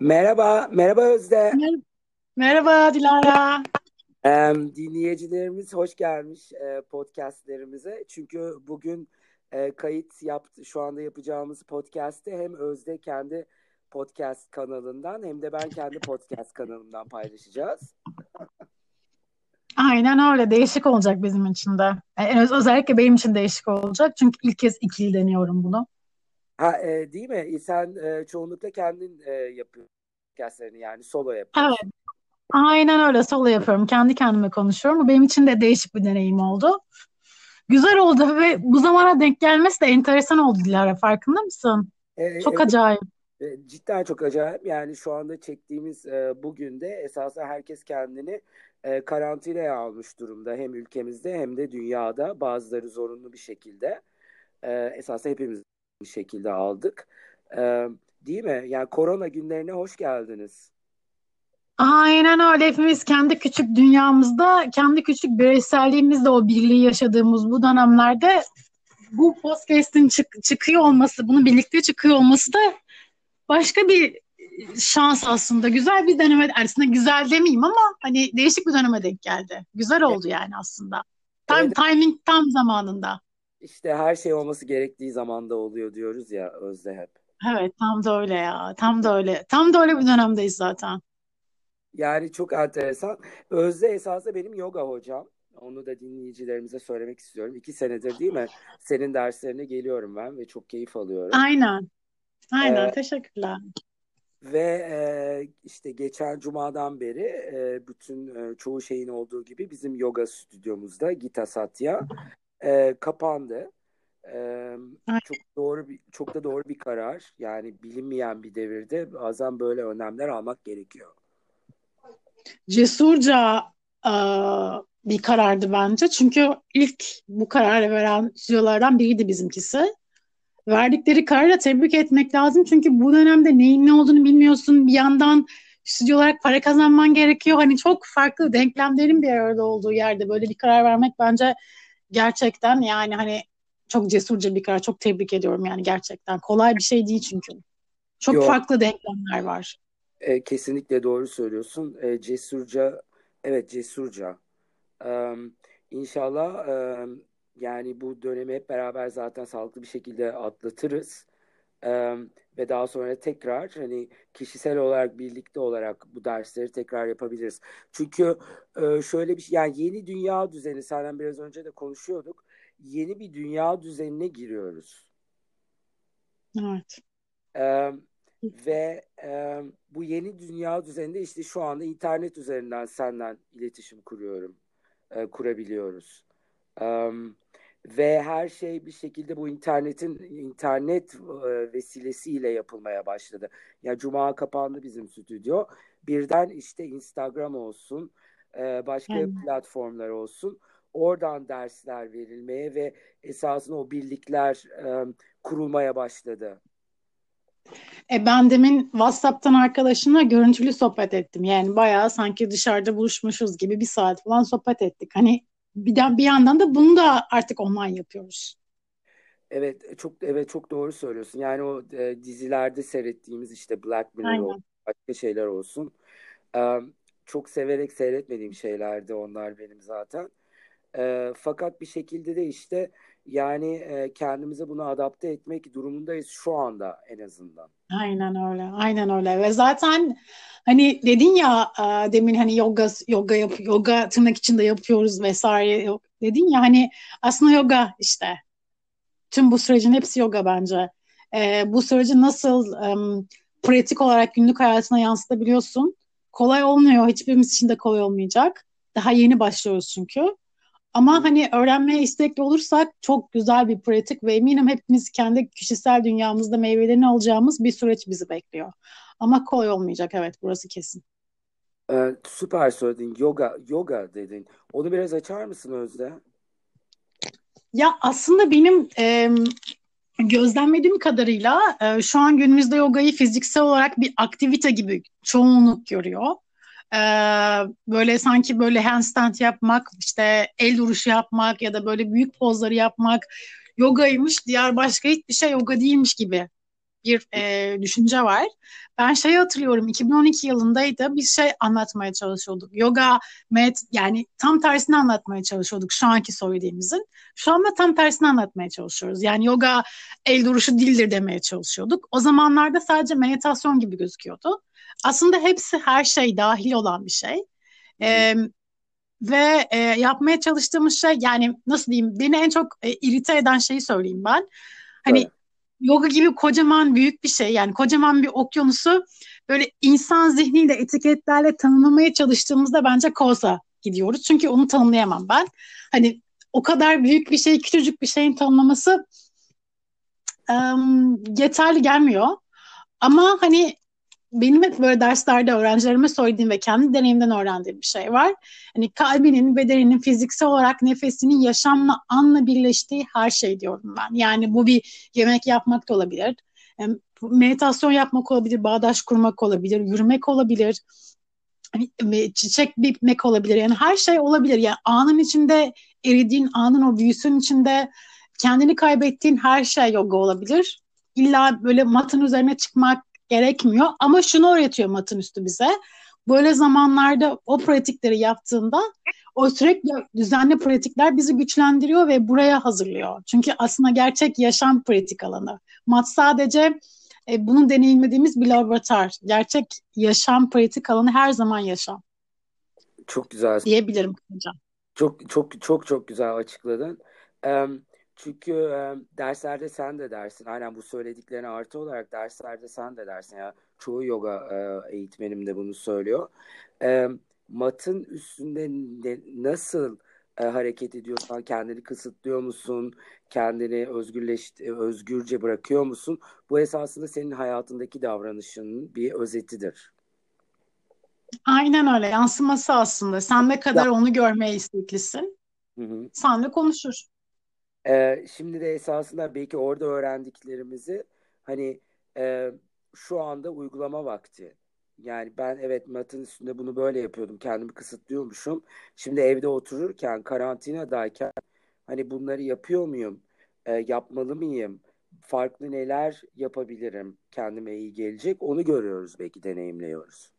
Merhaba, merhaba Özde. Mer- Merhaba Dilara. Ee, dinleyicilerimiz hoş gelmiş e, podcastlerimize. Çünkü bugün e, kayıt yaptı, şu anda yapacağımız podcast'te hem Özde kendi podcast kanalından hem de ben kendi podcast kanalımdan paylaşacağız. Aynen öyle. Değişik olacak bizim için de. E, öz- özellikle benim için değişik olacak. Çünkü ilk kez ikili deniyorum bunu. Ha, e, değil mi? E, Sen e, çoğunlukla kendin e, yapıyorsun podcastlerini yani solo Evet, yapıyorsun. aynen öyle. Solo yapıyorum. Kendi kendime konuşuyorum. Bu benim için de değişik bir deneyim oldu. Güzel oldu ve bu zamana denk gelmesi de enteresan oldu Dilara. Farkında mısın? E, Çok evet, acayip. e, cidden çok acayip. Yani şu anda çektiğimiz e, bugün de esasında herkes kendini e, karantinaya almış durumda. Hem ülkemizde hem de dünyada. Bazıları zorunlu bir şekilde. E, esasında hepimiz bir şekilde aldık. E, değil mi? Yani korona günlerine hoş geldiniz. Aynen öyle. Hepimiz kendi küçük dünyamızda, kendi küçük bireyselliğimizle o birliği yaşadığımız bu dönemlerde bu podcast'in çık- çıkıyor olması, bunun birlikte çıkıyor olması da başka bir şans aslında. Güzel bir deneme, aslında güzel demeyeyim ama hani değişik bir döneme denk geldi. Güzel oldu yani aslında. Tam Evet, timing tam zamanında. İşte her şey olması gerektiği zamanda oluyor diyoruz ya Özde hep. Evet, tam da öyle ya. Tam da öyle. Tam da öyle bir dönemdeyiz zaten. Yani çok enteresan. Özde esasında benim yoga hocam. Onu da dinleyicilerimize söylemek istiyorum. İki senedir değil mi? Senin derslerine geliyorum ben ve çok keyif alıyorum. Aynen. Aynen. Ee, Teşekkürler. ve e, işte geçen cumadan beri e, bütün e, çoğu şeyin olduğu gibi bizim yoga stüdyomuzda Gita Satya e, kapandı. E, çok doğru bir, çok da doğru bir karar. Yani bilinmeyen bir devirde bazen böyle önlemler almak gerekiyor. cesurca e, bir karardı bence. Çünkü ilk bu kararı veren stüdyolardan biriydi bizimkisi. Verdikleri kararla tebrik etmek lazım. Çünkü bu dönemde neyin ne olduğunu bilmiyorsun. Bir yandan stüdyo olarak para kazanman gerekiyor. Hani çok farklı denklemlerin bir arada olduğu yerde böyle bir karar vermek bence gerçekten yani hani çok cesurca bir karar. Çok tebrik ediyorum yani gerçekten. Kolay bir şey değil çünkü. Çok Yok. farklı denklemler var. E, kesinlikle doğru söylüyorsun. E, cesurca, evet cesurca. E, İnşallah e, yani bu dönemi hep beraber zaten sağlıklı bir şekilde atlatırız. E, ve daha sonra tekrar hani kişisel olarak birlikte olarak bu dersleri tekrar yapabiliriz. Çünkü e, şöyle bir şey yani yeni dünya düzeni senden biraz önce de konuşuyorduk. Yeni bir dünya düzenine giriyoruz. Evet. Ee, ve e, bu yeni dünya düzeninde işte şu anda internet üzerinden senden iletişim kuruyorum, e, kurabiliyoruz. Ee, ve her şey bir şekilde bu internetin internet e, vesilesiyle yapılmaya başladı. Ya Cuma kapandı bizim stüdyo. Birden işte Instagram olsun, e, başka Yani. platformlar olsun. Oradan dersler verilmeye ve esasında o birlikler e, kurulmaya başladı. E ben demin WhatsApp'tan arkadaşımla görüntülü sohbet ettim. Yani bayağı sanki dışarıda buluşmuşuz gibi bir saat falan sohbet ettik. Hani bir, bir yandan da bunu da artık online yapıyoruz. Evet çok evet çok doğru söylüyorsun. Yani o e, dizilerde seyrettiğimiz işte Black Mirror Aynen. olsun, başka şeyler olsun. E, çok severek seyretmediğim şeylerdi onlar benim zaten. E, fakat bir şekilde de işte yani e, kendimize bunu adapte etmek durumundayız şu anda en azından. Aynen öyle. Aynen öyle. Ve zaten hani dedin ya e, demin hani yoga yoga yap yoga tırnak içinde yapıyoruz vesaire dedin ya hani aslında yoga işte. Tüm bu sürecin hepsi yoga bence. E, bu süreci nasıl em, pratik olarak günlük hayatına yansıtabiliyorsun? Kolay olmuyor. Hiçbirimiz için de kolay olmayacak. Daha yeni başlıyoruz çünkü. Ama hani öğrenmeye istekli olursak çok güzel bir pratik ve eminim hepimiz kendi kişisel dünyamızda meyvelerini alacağımız bir süreç bizi bekliyor. Ama kolay olmayacak evet burası kesin. E, süper söyledin. Yoga yoga dedin. Onu biraz açar mısın Özde? Ya aslında benim em, gözlemlediğim kadarıyla e, şu an günümüzde yogayı fiziksel olarak bir aktivite gibi çoğunluk görüyor. E, böyle sanki böyle handstand yapmak, işte el duruşu yapmak ya da böyle büyük pozları yapmak yogaymış, diğer başka hiçbir şey yoga değilmiş gibi bir e, düşünce var. Ben şeyi hatırlıyorum 2012 yılındaydı bir şey anlatmaya çalışıyorduk. Yoga, med yani tam tersini anlatmaya çalışıyorduk şu anki söylediğimizin. Şu anda tam tersini anlatmaya çalışıyoruz. Yani yoga el duruşu dildir demeye çalışıyorduk. O zamanlarda sadece meditasyon gibi gözüküyordu. Aslında hepsi her şey dahil olan bir şey. Ee, ve e, yapmaya çalıştığımız şey yani nasıl diyeyim beni en çok e, irite eden şeyi söyleyeyim ben. Hani evet. Yoga gibi kocaman büyük bir şey yani kocaman bir okyanusu böyle insan zihniyle etiketlerle tanımlamaya çalıştığımızda bence koza gidiyoruz. Çünkü onu tanımlayamam ben. Hani o kadar büyük bir şey küçücük bir şeyin tanımlaması um, yeterli gelmiyor. Ama hani benim hep böyle derslerde öğrencilerime söylediğim ve kendi deneyimden öğrendiğim bir şey var. Hani kalbinin, bedeninin fiziksel olarak nefesinin yaşamla, anla birleştiği her şey diyorum ben. Yani bu bir yemek yapmak da olabilir. Meditasyon yapmak olabilir, bağdaş kurmak olabilir, yürümek olabilir, hani, çiçek dikmek olabilir. Yani her şey olabilir. Yani anın içinde eridiğin, anın o büyüsün içinde kendini kaybettiğin her şey yoga olabilir. İlla böyle matın üzerine çıkmak, gerekmiyor. Ama şunu öğretiyor matın üstü bize. Böyle zamanlarda o pratikleri yaptığında o sürekli düzenli pratikler bizi güçlendiriyor ve buraya hazırlıyor. Çünkü aslında gerçek yaşam pratik alanı. Mat sadece e, bunu deneyimlediğimiz bir laboratuvar. Gerçek yaşam pratik alanı her zaman yaşam. Çok güzel. Diyebilirim hocam. Çok çok çok çok güzel açıkladın. Um, çünkü e, derslerde sen de dersin. Aynen bu söylediklerine artı olarak derslerde sen de dersin. Ya çoğu yoga e, eğitmenim de bunu söylüyor. E, matın üstünde ne, nasıl e, hareket ediyorsan kendini kısıtlıyor musun? Kendini özgürleş özgürce bırakıyor musun? Bu esasında senin hayatındaki davranışının bir özetidir. Aynen öyle. Yansıması aslında. Sen ne kadar ya. onu görmeye isteklisin. Hı hı. Sen de konuşur. Ee, şimdi de esasında belki orada öğrendiklerimizi hani e, şu anda uygulama vakti. Yani ben evet matın üstünde bunu böyle yapıyordum. Kendimi kısıtlıyormuşum. Şimdi evde otururken karantinadayken hani bunları yapıyor muyum? E, yapmalı mıyım? Farklı neler yapabilirim? Kendime iyi gelecek. Onu görüyoruz belki deneyimliyoruz.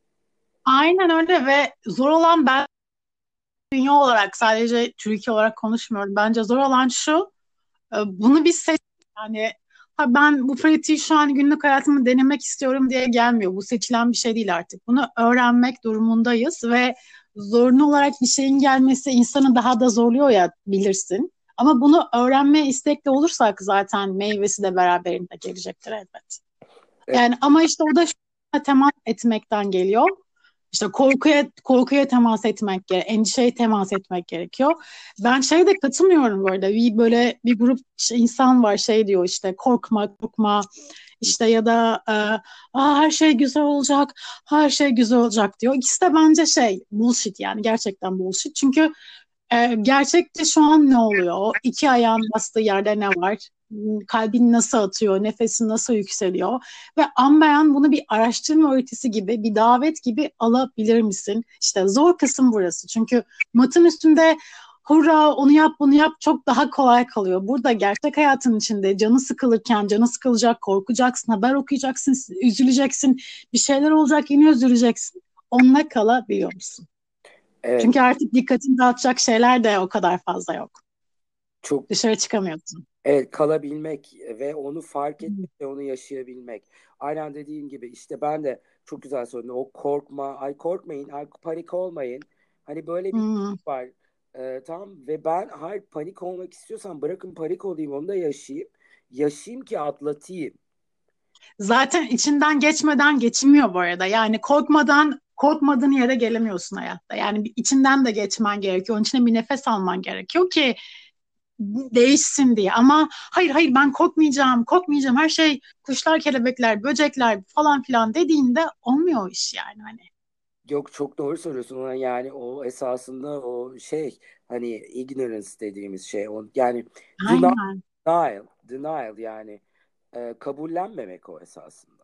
Aynen öyle ve zor olan ben dünya olarak sadece Türkiye olarak konuşmuyorum. Bence zor olan şu bunu bir seç yani ha ben bu pratiği şu an günlük hayatımı denemek istiyorum diye gelmiyor. Bu seçilen bir şey değil artık. Bunu öğrenmek durumundayız ve zorunlu olarak bir şeyin gelmesi insanı daha da zorluyor ya bilirsin. Ama bunu öğrenmeye istekli olursak zaten meyvesi de beraberinde gelecektir elbet. Yani ama işte o da temas etmekten geliyor. İşte korkuya korkuya temas etmek gerek, endişeye temas etmek gerekiyor. Ben şey de katılmıyorum arada. Bir böyle bir grup insan var şey diyor işte korkma, korkma işte ya da e, her şey güzel olacak, her şey güzel olacak diyor. İkisi de bence şey bullshit yani gerçekten bullshit. Çünkü e, gerçekte şu an ne oluyor? İki ayağın bastığı yerde ne var? kalbin nasıl atıyor, nefesin nasıl yükseliyor ve anbayan bunu bir araştırma öğretisi gibi, bir davet gibi alabilir misin? İşte zor kısım burası. Çünkü matın üstünde hurra onu yap bunu yap çok daha kolay kalıyor. Burada gerçek hayatın içinde canı sıkılırken canı sıkılacak, korkacaksın, haber okuyacaksın, üzüleceksin, bir şeyler olacak yine üzüleceksin. Onunla kalabiliyor musun? Evet. Çünkü artık dikkatini dağıtacak şeyler de o kadar fazla yok. Çok dışarı çıkamıyorsun. Evet kalabilmek ve onu fark etmek ve onu yaşayabilmek. Aynen dediğin gibi işte ben de çok güzel söyledin. O korkma, ay korkmayın, ay panik olmayın. Hani böyle bir hmm. var. Ee, tamam ve ben hayır panik olmak istiyorsam bırakın panik olayım onu da yaşayayım. Yaşayayım ki atlatayım. Zaten içinden geçmeden geçmiyor bu arada. Yani korkmadan korkmadığın yere gelemiyorsun hayatta. Yani içinden de geçmen gerekiyor. Onun için bir nefes alman gerekiyor ki değişsin diye. Ama hayır hayır ben korkmayacağım, korkmayacağım. Her şey kuşlar, kelebekler, böcekler falan filan dediğinde olmuyor o iş yani hani. Yok çok doğru söylüyorsun yani o esasında o şey hani ignorance dediğimiz şey o yani Aynen. denial, denial yani e, kabullenmemek o esasında.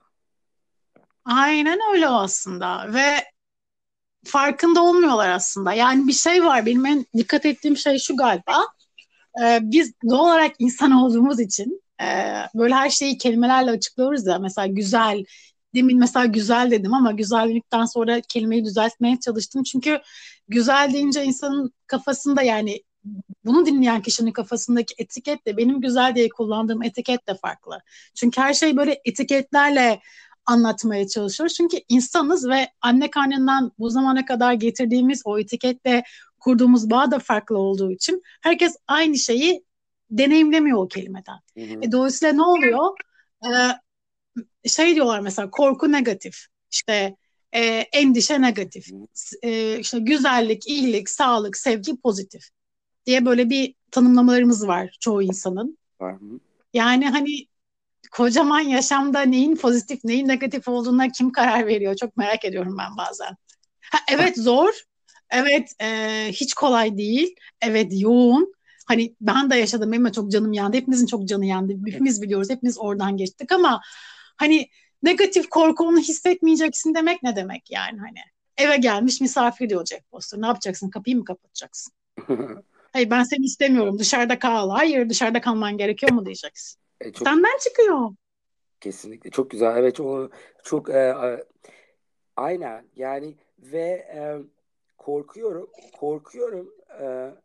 Aynen öyle aslında ve farkında olmuyorlar aslında. Yani bir şey var benim en dikkat ettiğim şey şu galiba e, biz doğal olarak insan olduğumuz için e, böyle her şeyi kelimelerle açıklıyoruz ya mesela güzel demin mesela güzel dedim ama güzellikten sonra kelimeyi düzeltmeye çalıştım çünkü güzel deyince insanın kafasında yani bunu dinleyen kişinin kafasındaki etiket de benim güzel diye kullandığım etiket de farklı. Çünkü her şey böyle etiketlerle anlatmaya çalışıyoruz. Çünkü insanız ve anne karnından bu zamana kadar getirdiğimiz o etiketle kurduğumuz bağ da farklı olduğu için herkes aynı şeyi deneyimlemiyor o kelimeden. Hı hı. E, dolayısıyla ne oluyor? Ee, şey diyorlar mesela korku negatif, işte e, endişe negatif, e, işte güzellik, iyilik, sağlık, sevgi pozitif diye böyle bir tanımlamalarımız var çoğu insanın. Yani hani kocaman yaşamda neyin pozitif, neyin negatif olduğuna kim karar veriyor? Çok merak ediyorum ben bazen. Ha, evet zor. Evet e, hiç kolay değil. Evet yoğun. Hani ben de yaşadım. Benim de çok canım yandı. Hepimizin çok canı yandı. Hepimiz biliyoruz. Hepimiz oradan geçtik ama hani negatif korkunu hissetmeyeceksin demek ne demek yani hani? Eve gelmiş misafir diyor Jack Foster. Ne yapacaksın? Kapıyı mı kapatacaksın? Hayır ben seni istemiyorum. Dışarıda kal. Hayır dışarıda kalman gerekiyor mu diyeceksin. E, çok, Senden çıkıyor. Kesinlikle çok güzel. Evet o çok e, aynen yani ve e, korkuyorum korkuyorum e,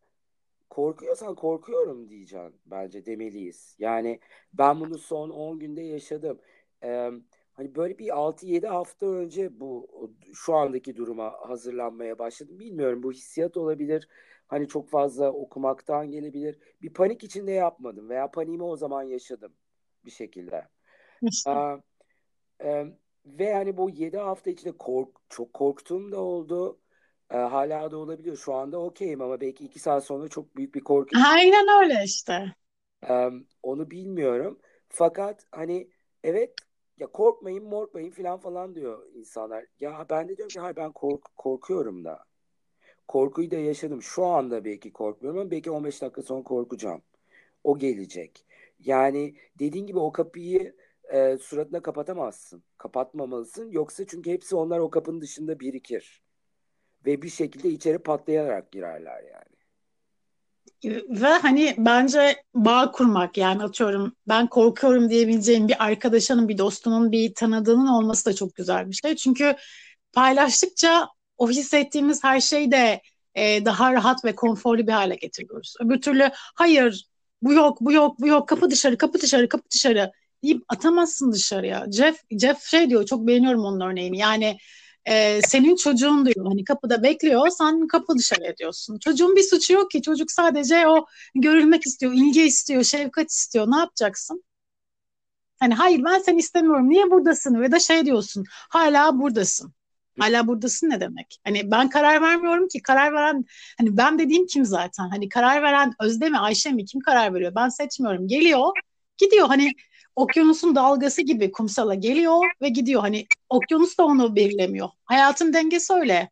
korkuyorsan korkuyorum diyeceğim bence demeliyiz. Yani ben bunu son 10 günde yaşadım. E, hani böyle bir 6-7 hafta önce bu şu andaki duruma hazırlanmaya başladım. Bilmiyorum bu hissiyat olabilir. Hani çok fazla okumaktan gelebilir. Bir panik içinde yapmadım veya paniğimi o zaman yaşadım bir şekilde. Aa, e, ve hani bu 7 hafta içinde kork, çok korktuğum da oldu. E, hala da olabiliyor. Şu anda okeyim ama belki 2 saat sonra çok büyük bir korku. Aynen öyle işte. E, onu bilmiyorum. Fakat hani evet ya korkmayın morkmayın falan falan diyor insanlar. Ya ben de diyorum ki hayır ben kork korkuyorum da. Korkuyu da yaşadım. Şu anda belki korkmuyorum ama belki 15 dakika sonra korkacağım. O gelecek. Yani dediğin gibi o kapıyı e, suratına kapatamazsın. Kapatmamalısın. Yoksa çünkü hepsi onlar o kapının dışında birikir. Ve bir şekilde içeri patlayarak girerler yani. Ve hani bence bağ kurmak yani atıyorum ben korkuyorum diyebileceğim bir arkadaşının, bir dostunun, bir tanıdığının olması da çok güzel bir şey. Çünkü paylaştıkça o hissettiğimiz her şeyi de e, daha rahat ve konforlu bir hale getiriyoruz. Öbür türlü hayır bu yok, bu yok, bu yok, kapı dışarı, kapı dışarı, kapı dışarı deyip atamazsın dışarıya. Jeff, Jeff şey diyor, çok beğeniyorum onun örneğini. Yani e, senin çocuğun diyor hani kapıda bekliyor, sen kapı dışarı ediyorsun. Çocuğun bir suçu yok ki. Çocuk sadece o görülmek istiyor, ilgi istiyor, şefkat istiyor. Ne yapacaksın? Hani hayır ben seni istemiyorum. Niye buradasın? Ve de şey diyorsun. Hala buradasın. Hala buradasın ne demek? Hani ben karar vermiyorum ki karar veren hani ben dediğim kim zaten? Hani karar veren Özde mi Ayşe mi kim karar veriyor? Ben seçmiyorum. Geliyor, gidiyor. Hani okyanusun dalgası gibi kumsala geliyor ve gidiyor. Hani okyanus da onu belirlemiyor. Hayatın dengesi öyle.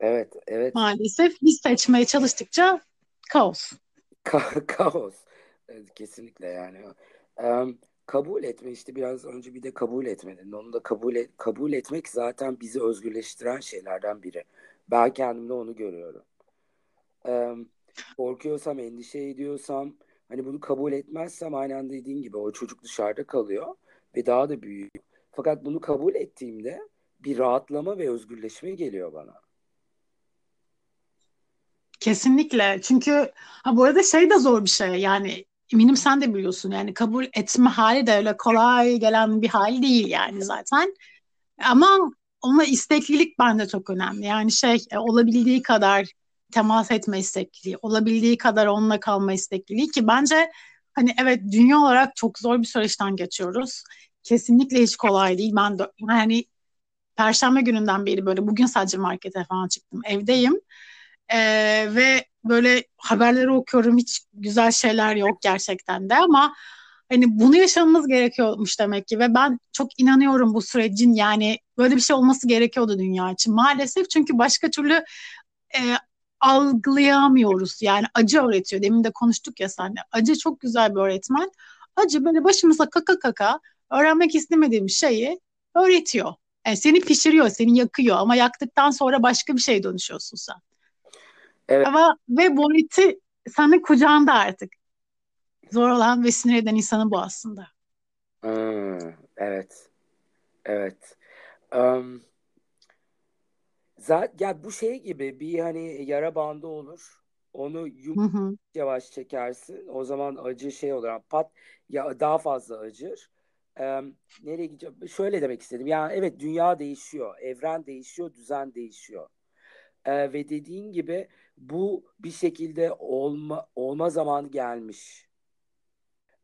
Evet, evet. Maalesef biz seçmeye çalıştıkça kaos. Ka kaos. Evet, kesinlikle yani. Um, kabul etme işte biraz önce bir de kabul etmedin. Onu da kabul et, kabul etmek zaten bizi özgürleştiren şeylerden biri. Ben kendimde onu görüyorum. Ee, korkuyorsam, endişe ediyorsam hani bunu kabul etmezsem aynen dediğin gibi o çocuk dışarıda kalıyor ve daha da büyüyor. Fakat bunu kabul ettiğimde bir rahatlama ve özgürleşme geliyor bana. Kesinlikle. Çünkü ha bu arada şey de zor bir şey. Yani eminim sen de biliyorsun yani kabul etme hali de öyle kolay gelen bir hal değil yani zaten. Ama ona isteklilik bence çok önemli. Yani şey e, olabildiği kadar temas etme istekliliği, olabildiği kadar onunla kalma istekliliği ki bence hani evet dünya olarak çok zor bir süreçten geçiyoruz. Kesinlikle hiç kolay değil. Ben de yani Perşembe gününden beri böyle bugün sadece markete falan çıktım. Evdeyim. Ee, ve böyle haberleri okuyorum hiç güzel şeyler yok gerçekten de ama hani bunu yaşamamız gerekiyormuş demek ki ve ben çok inanıyorum bu sürecin. Yani böyle bir şey olması gerekiyordu dünya için maalesef. Çünkü başka türlü e, algılayamıyoruz. Yani acı öğretiyor. Demin de konuştuk ya senle acı çok güzel bir öğretmen. Acı böyle başımıza kaka kaka öğrenmek istemediğim şeyi öğretiyor. Yani seni pişiriyor seni yakıyor ama yaktıktan sonra başka bir şey dönüşüyorsun sen. Evet. Ama ve Borit'i senin kucağında artık. zor olan ve sinir eden insanı bu aslında. Hmm, evet. Evet. Um, zaten ya bu şey gibi bir hani yara bandı olur. Onu Hı yum hı. yavaş çekersin. O zaman acı şey olur. Pat ya daha fazla acır. Em, nereye gideceğim? Şöyle demek istedim. Yani evet dünya değişiyor. Evren değişiyor. Düzen değişiyor. Ee, ve dediğin gibi bu bir şekilde olma olma zamanı gelmiş.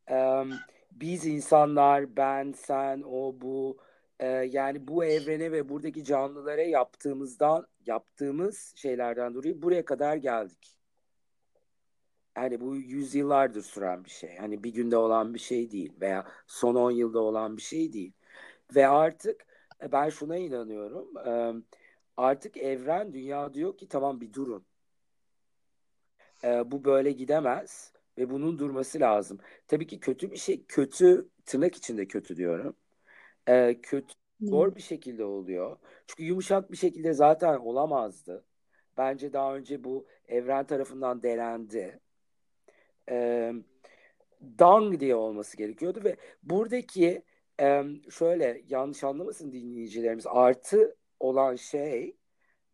Em, biz insanlar, ben, sen, o, bu e, yani bu evrene ve buradaki canlılara yaptığımızdan yaptığımız şeylerden dolayı buraya kadar geldik. Yani bu yüzyıllardır süren bir şey. Hani bir günde olan bir şey değil veya son 10 yılda olan bir şey değil. Ve artık e, ben şuna inanıyorum. Artık evren, dünya diyor ki tamam bir durun. E, Bu böyle gidemez ve bunun durması lazım. Tabii ki kötü bir şey, kötü tırnak içinde kötü diyorum. E, Kötü zor bir şekilde oluyor. Çünkü yumuşak bir şekilde zaten olamazdı. Bence daha önce bu evren tarafından denendi. e, dang diye olması gerekiyordu ve buradaki e, şöyle yanlış anlamasın dinleyicilerimiz artı olan şey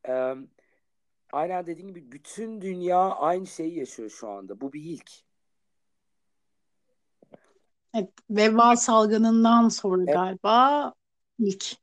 e, aynen dediğim gibi bütün dünya aynı şeyi yaşıyor şu anda. Bu bir ilk. Evet, veba salgınından sonra Evet, galiba ilk.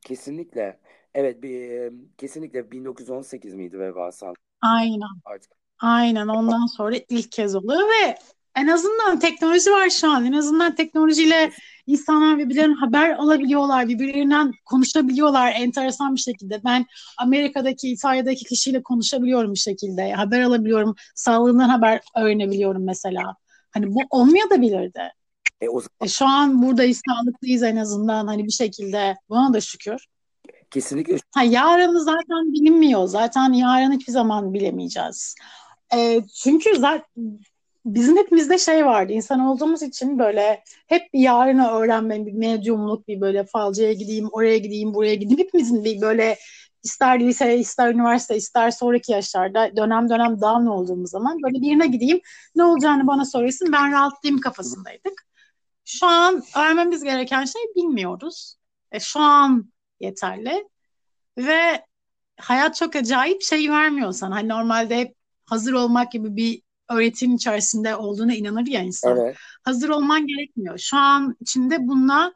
kesinlikle. Evet bir kesinlikle 1918 miydi veba salgını Aynen. artık. Aynen ondan sonra ilk kez oluyor ve en azından teknoloji var şu an. En azından teknolojiyle insanlar birbirlerinden haber alabiliyorlar, birbirlerinden konuşabiliyorlar enteresan bir şekilde. Ben Amerika'daki, İtalya'daki kişiyle konuşabiliyorum bir şekilde. Haber alabiliyorum, sağlığından haber öğrenebiliyorum mesela. Hani bu olmayabilirdi. E, o zaman E, şu an buradayız, sağlıklıyız en azından hani bir şekilde. Buna da şükür. kesinlikle Ha, yarını zaten bilinmiyor. Zaten yarın hiçbir zaman bilemeyeceğiz. E, çünkü zaten bizim hepimizde şey vardı. İnsan olduğumuz için böyle hep bir yarını öğrenme, bir medyumluk, bir böyle falcıya gideyim, oraya gideyim, buraya gideyim. Hepimizin bir böyle ister lise, ister üniversite, ister sonraki yaşlarda dönem dönem down olduğumuz zaman böyle birine gideyim, ne olacağını bana söylesin, ben rahatlayayım kafasındaydık. Şu an öğrenmemiz gereken şey bilmiyoruz. E, şu an yeterli. Ve hayat çok acayip şey vermiyor sana. Hani normalde hep hazır olmak gibi bir öğretim içerisinde olduğuna inanır ya insan. evet. Hazır olman gerekmiyor. Şu an içinde bununla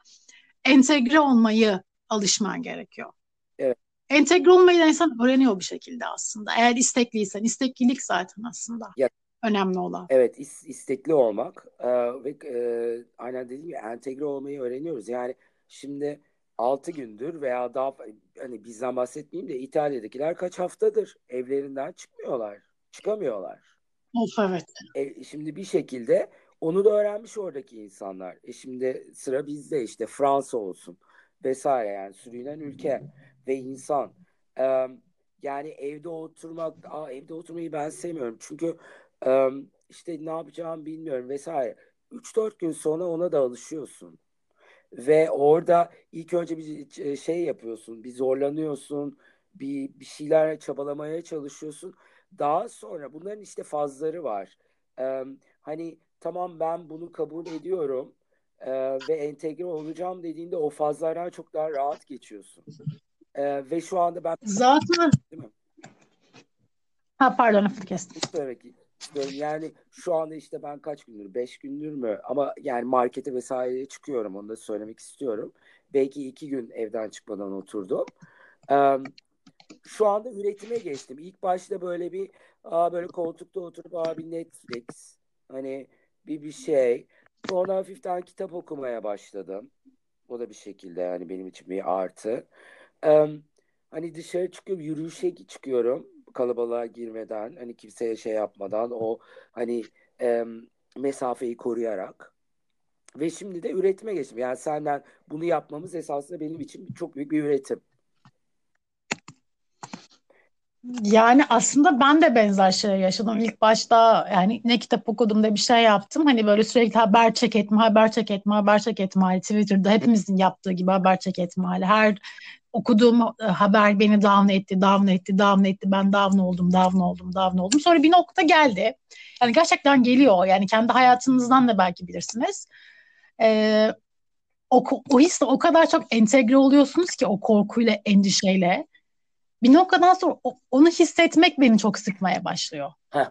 entegre olmayı alışman gerekiyor. Evet. Entegre olmayı da insan öğreniyor bir şekilde aslında. Eğer istekliysen, isteklilik zaten aslında Ya, önemli olan. evet is- istekli olmak e, ve e, aynen dediğim gibi entegre olmayı öğreniyoruz. Yani şimdi 6 gündür veya daha hani bizden bahsetmeyeyim de İtalya'dakiler kaç haftadır evlerinden çıkmıyorlar. Çıkamıyorlar. Of evet. E, şimdi bir şekilde onu da öğrenmiş oradaki insanlar. E şimdi sıra bizde işte Fransa olsun vesaire yani sürünen ülke ve insan. E, yani evde oturmak, aa, evde oturmayı ben sevmiyorum. Çünkü e, işte ne yapacağımı bilmiyorum vesaire. 3-4 gün sonra ona da alışıyorsun. Ve orada ilk önce bir şey yapıyorsun, bir zorlanıyorsun, bir, bir şeyler çabalamaya çalışıyorsun. Daha sonra bunların işte fazları var. Ee, hani tamam ben bunu kabul ediyorum ee, ve entegre olacağım dediğinde o fazlardan çok daha rahat geçiyorsun. Ee, ve şu anda ben Zaten değil mi? ha pardon lafını kestim. Söylemek istiyorum. Yani şu anda işte ben kaç gündür? Beş gündür mü? Ama yani markete vesaireye çıkıyorum. Onu da söylemek istiyorum. Belki iki gün evden çıkmadan oturdum. Ee, şu anda üretime geçtim. İlk başta böyle bir aa, böyle koltukta oturup aa, bir Netflix hani bir bir şey. Sonra hafiften kitap okumaya başladım. O da bir şekilde yani benim için bir artı. Ee, hani dışarı çıkıyorum, yürüyüşe çıkıyorum kalabalığa girmeden, hani kimseye şey yapmadan o hani e, mesafeyi koruyarak. Ve şimdi de üretime geçtim. Yani senden bunu yapmamız esasında benim için çok büyük bir üretim. Yani aslında ben de benzer şeyler yaşadım. İlk başta yani ne kitap okudum da bir şey yaptım. Hani böyle sürekli haber çek etme, haber çek etme, haber çek etme hali. Twitter'da hepimizin yaptığı gibi haber çek etme hali. Her okuduğum e, haber beni down etti, down etti, down etti. Ben down oldum, down oldum, down oldum. Sonra bir nokta geldi. Yani gerçekten geliyor. Yani kendi hayatınızdan da belki bilirsiniz. Ee, o, o hisle o kadar çok entegre oluyorsunuz ki o korkuyla, endişeyle. Bir noktadan sonra onu hissetmek beni çok sıkmaya başlıyor. Heh.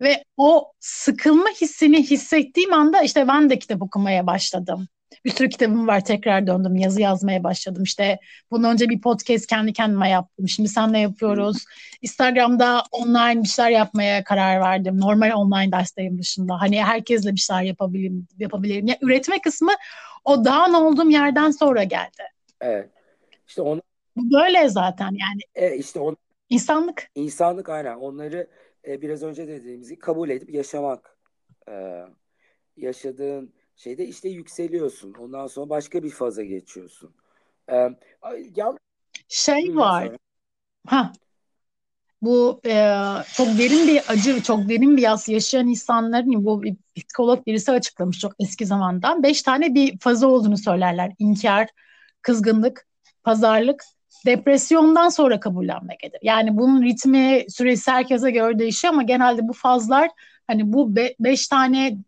Ve o sıkılma hissini hissettiğim anda işte ben de kitap okumaya başladım. Bir sürü kitabım var tekrar döndüm yazı yazmaya başladım işte bundan önce bir podcast kendi kendime yaptım şimdi senle yapıyoruz Instagram'da online bir şeyler yapmaya karar verdim normal online derslerim dışında hani herkesle bir şeyler yapabilirim yapabilirim ya üretme kısmı o dağın olduğum yerden sonra geldi. Evet. İşte onu böyle zaten yani. E, işte on insanlık. İnsanlık aynen. Onları e, biraz önce dediğimiz gibi kabul edip yaşamak. E, yaşadığın şeyde işte yükseliyorsun. Ondan sonra başka bir faza geçiyorsun. E, ya, şey var. Ha. Bu e, çok derin bir acı, çok derin bir yas yaşayan insanların bu bir psikolog birisi açıklamış çok eski zamandan. Beş tane bir fazı olduğunu söylerler. İnkar, kızgınlık, pazarlık, depresyondan sonra kabullenmek gelir. Yani bunun ritmi, süresi herkese göre değişiyor ama genelde bu fazlar hani bu be, beş tane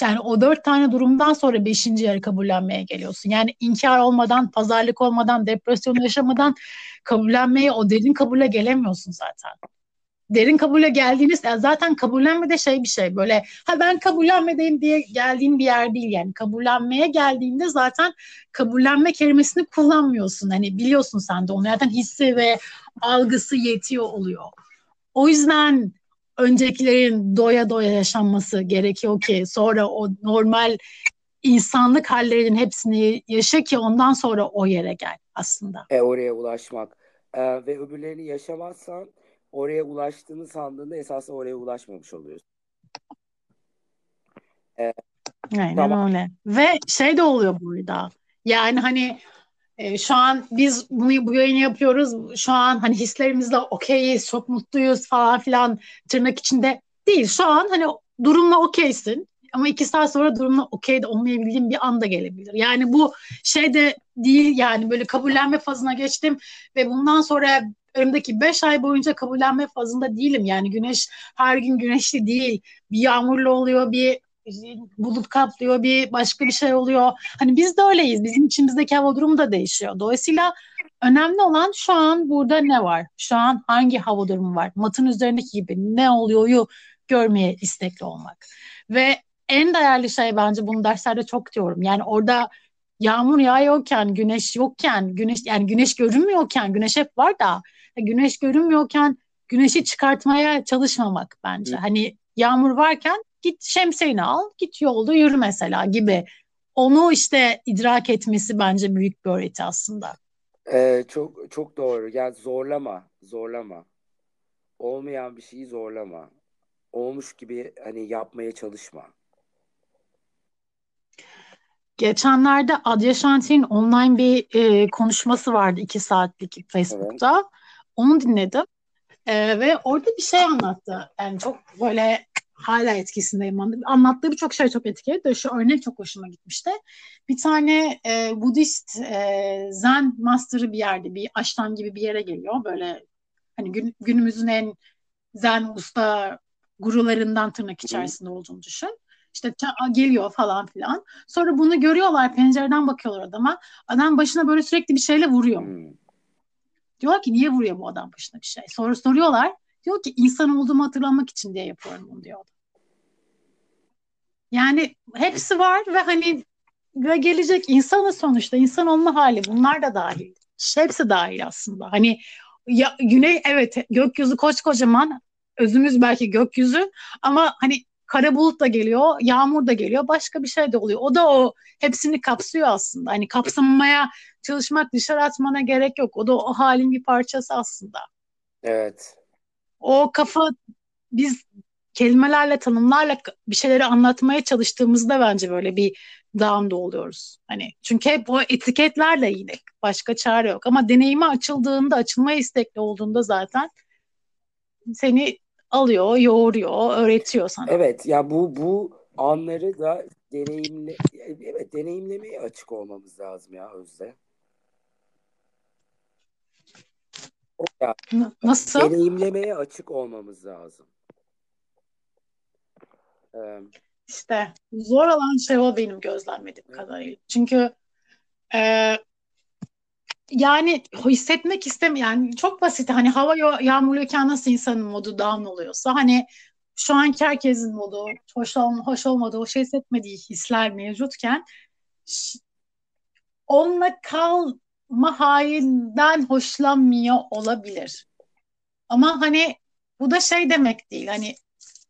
yani o dört tane durumdan sonra beşinci yarı kabullenmeye geliyorsun. Yani inkar olmadan, pazarlık olmadan, depresyon yaşamadan kabullenmeye, o derin kabule gelemiyorsun zaten. Derin kabule geldiğiniz zaten kabullenme de şey bir şey böyle ha ben kabullenmedeyim diye geldiğin bir yer değil yani kabullenmeye geldiğinde zaten kabullenme kelimesini kullanmıyorsun hani biliyorsun sen de onu zaten hissi ve algısı yetiyor oluyor. O yüzden öncekilerin doya doya yaşanması gerekiyor ki sonra o normal insanlık hallerinin hepsini yaşa ki ondan sonra o yere gel aslında. E oraya ulaşmak. E, ve öbürlerini yaşamazsan oraya ulaştığını sandığında esasında oraya ulaşmamış oluyorsun. E, Aynen tamam. öyle. Ve şey de oluyor burada. Yani hani e, şu an biz bunu bu yayını yapıyoruz. Şu an hani hislerimizle okeyiz, çok mutluyuz falan filan tırnak içinde değil. Şu an hani durumla okeysin. Ama iki saat sonra durumla okey de olmayabildiğim bir anda gelebilir. Yani bu şey de değil yani böyle kabullenme fazına geçtim ve bundan sonra önümdeki beş ay boyunca kabullenme fazında değilim. Yani güneş her gün güneşli değil. Bir yağmurlu oluyor, bir bulut kaplıyor, bir başka bir şey oluyor. Hani biz de öyleyiz. Bizim içimizdeki hava durumu da değişiyor. Dolayısıyla önemli olan şu an burada ne var? Şu an hangi hava durumu var? Matın üzerindeki gibi ne oluyoryu görmeye istekli olmak. Ve en değerli şey bence bunu derslerde çok diyorum. Yani orada yağmur yağıyorken, güneş yokken, güneş yani güneş görünmüyorken, güneş hep var da güneş görünmüyorken güneşi çıkartmaya çalışmamak bence. Hani yağmur varken git şemsiyeni al, git yolda yürü mesela gibi. Onu işte idrak etmesi bence büyük bir öğreti aslında. Ee, çok çok doğru. Yani zorlama, zorlama. Olmayan bir şeyi zorlama. Olmuş gibi hani yapmaya çalışma. Geçenlerde Adya Şanti'nin online bir e, konuşması vardı iki saatlik Facebook'ta. Evet. Onu dinledim. E, ve orada bir şey anlattı. Yani çok böyle hala etkisindeyim. Anlattığı birçok şey çok etkiledi. Şu örnek çok hoşuma gitmişti. Bir tane e, Budist e, Zen master'ı bir yerde, bir aştan gibi bir yere geliyor. Böyle hani gün, günümüzün en Zen usta gurularından tırnak içerisinde olduğunu düşün. İşte geliyor falan filan. Sonra bunu görüyorlar pencereden bakıyorlar adama. Adam başına böyle sürekli bir şeyle vuruyor. Hmm. Diyorlar ki niye vuruyor bu adam başına bir şey? Sonra soruyorlar. Diyor ki insan olduğumu hatırlamak için diye yapıyorum bunu diyor. Yani hepsi var ve hani ve gelecek insanı sonuçta insan olma hali bunlar da dahil. Hepsi dahil aslında. Hani ya, güney evet gökyüzü kocaman özümüz belki gökyüzü ama hani kara bulut da geliyor, yağmur da geliyor, başka bir şey de oluyor. O da o hepsini kapsıyor aslında. Hani kapsamaya çalışmak, dışarı atmana gerek yok. O da o halin bir parçası aslında. Evet. O kafa biz kelimelerle, tanımlarla bir şeyleri anlatmaya çalıştığımızda bence böyle bir down'da oluyoruz. Hani çünkü hep o etiketlerle yine başka çare yok. Ama deneyime açıldığında, açılmaya istekli olduğunda zaten seni alıyor, yoğuruyor, öğretiyor sana. Evet ya bu bu anları da deneyimle evet deneyimlemeye açık olmamız lazım ya Özde. Yani, Nasıl? Deneyimlemeye açık olmamız lazım. Ee, işte zor olan şey o benim gözlemlediğim kadarıyla. Çünkü e, yani hissetmek istemiyorum. Yani çok basit. Hani hava yağmurluyken nasıl insanın modu down oluyorsa hani şu anki herkesin modu hoş, ol, hoş olmadığı, hoş hissetmediği hisler mevcutken onunla kalma halinden hoşlanmıyor olabilir. Ama hani bu da şey demek değil. Hani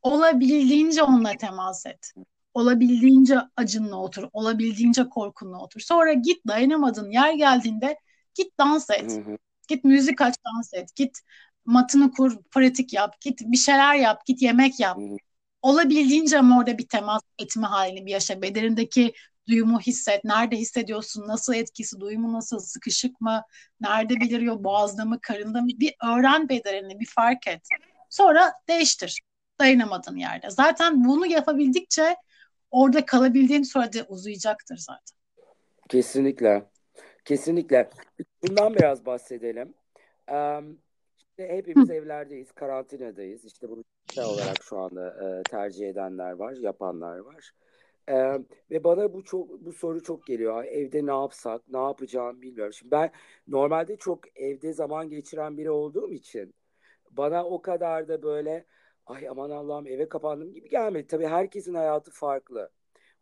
olabildiğince onunla temas et. Olabildiğince acınla otur. Olabildiğince korkunla otur. Sonra git dayanamadın yer geldiğinde git dans et. Hı hı. Git müzik aç dans et. Git matını kur, pratik yap. Git bir şeyler yap. Git yemek yap. Hı hı. Olabildiğince ama orada bir temas etme halini bir yaşa. Bedenindeki duyumu hisset. Nerede hissediyorsun? Nasıl etkisi? Duyumu nasıl? Sıkışık mı? Nerede beliriyor? Boğazda mı? Karında mı? Bir öğren bedenini. Bir fark et. Sonra değiştir. Dayanamadığın yerde. Zaten bunu yapabildikçe orada kalabildiğin sürede uzayacaktır zaten. Kesinlikle. Kesinlikle. Bundan biraz bahsedelim. Um, işte hepimiz evlerdeyiz, karantinadayız. İşte bunu olarak şu anda e, tercih edenler var, yapanlar var. Ee, ve bana bu çok bu soru çok geliyor. Evde ne yapsak, ne yapacağım bilmiyorum. Şimdi ben normalde çok evde zaman geçiren biri olduğum için bana o kadar da böyle ay aman Allah'ım eve kapandım gibi gelmedi. Tabii herkesin hayatı farklı.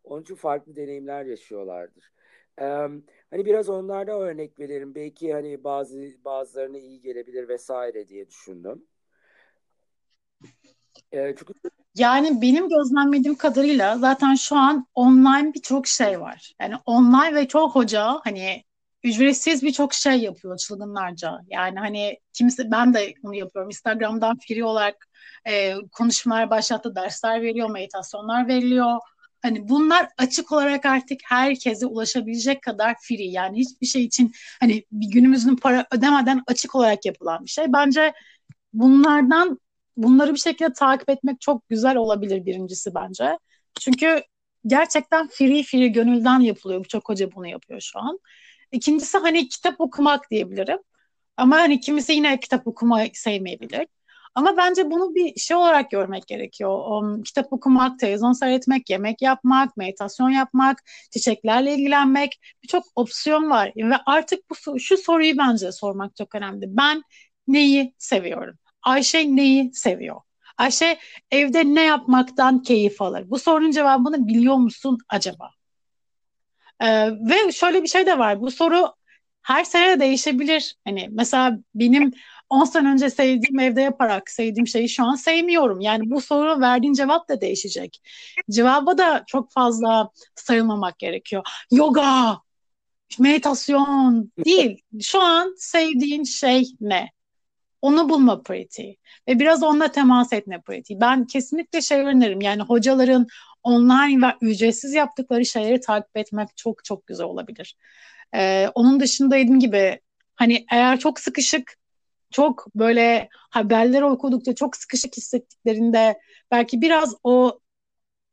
Onun için farklı deneyimler yaşıyorlardır. Hani biraz onlardan örnek verelim. Belki hani bazı bazılarına iyi gelebilir vesaire diye düşündüm. Ee, çünkü yani benim gözlemlediğim kadarıyla zaten şu an online birçok şey var. Yani online ve çok hoca hani ücretsiz birçok şey yapıyor çılgınlarca. Yani hani kimse ben de bunu yapıyorum. Instagram'dan free olarak e, konuşmalar başlattı, dersler veriyor, meditasyonlar veriliyor. Hani bunlar açık olarak artık herkese ulaşabilecek kadar free. Yani hiçbir şey için hani bir günümüzün para ödemeden açık olarak yapılan bir şey. Bence bunlardan bunları bir şekilde takip etmek çok güzel olabilir birincisi bence. Çünkü gerçekten free free gönülden yapılıyor. Birçok hoca bunu yapıyor şu an. İkincisi hani kitap okumak diyebilirim. Ama hani kimisi yine kitap okumayı sevmeyebilir. Ama bence bunu bir şey olarak görmek gerekiyor. Um, kitap okumak, televizyon seyretmek, yemek yapmak, meditasyon yapmak, çiçeklerle ilgilenmek birçok opsiyon var. Ve artık bu şu soruyu bence sormak çok önemli. Ben neyi seviyorum? Ayşe neyi seviyor? Ayşe evde ne yapmaktan keyif alır? Bu sorunun cevabını biliyor musun acaba? Ee, ve şöyle bir şey de var. Bu soru her sene değişebilir. Hani mesela benim 10 sene önce sevdiğim evde yaparak sevdiğim şeyi şu an sevmiyorum. Yani bu soru verdiğin cevap da değişecek. Cevaba da çok fazla sarılmamak gerekiyor. Yoga, meditasyon değil. Şu an sevdiğin şey ne? Onu bulma pratiği ve biraz onunla temas etme pratiği. Ben kesinlikle şey öneririm yani hocaların online ve ücretsiz yaptıkları şeyleri takip etmek çok çok güzel olabilir. Ee, onun dışında dediğim gibi hani eğer çok sıkışık çok böyle haberleri okudukça çok sıkışık hissettiklerinde belki biraz o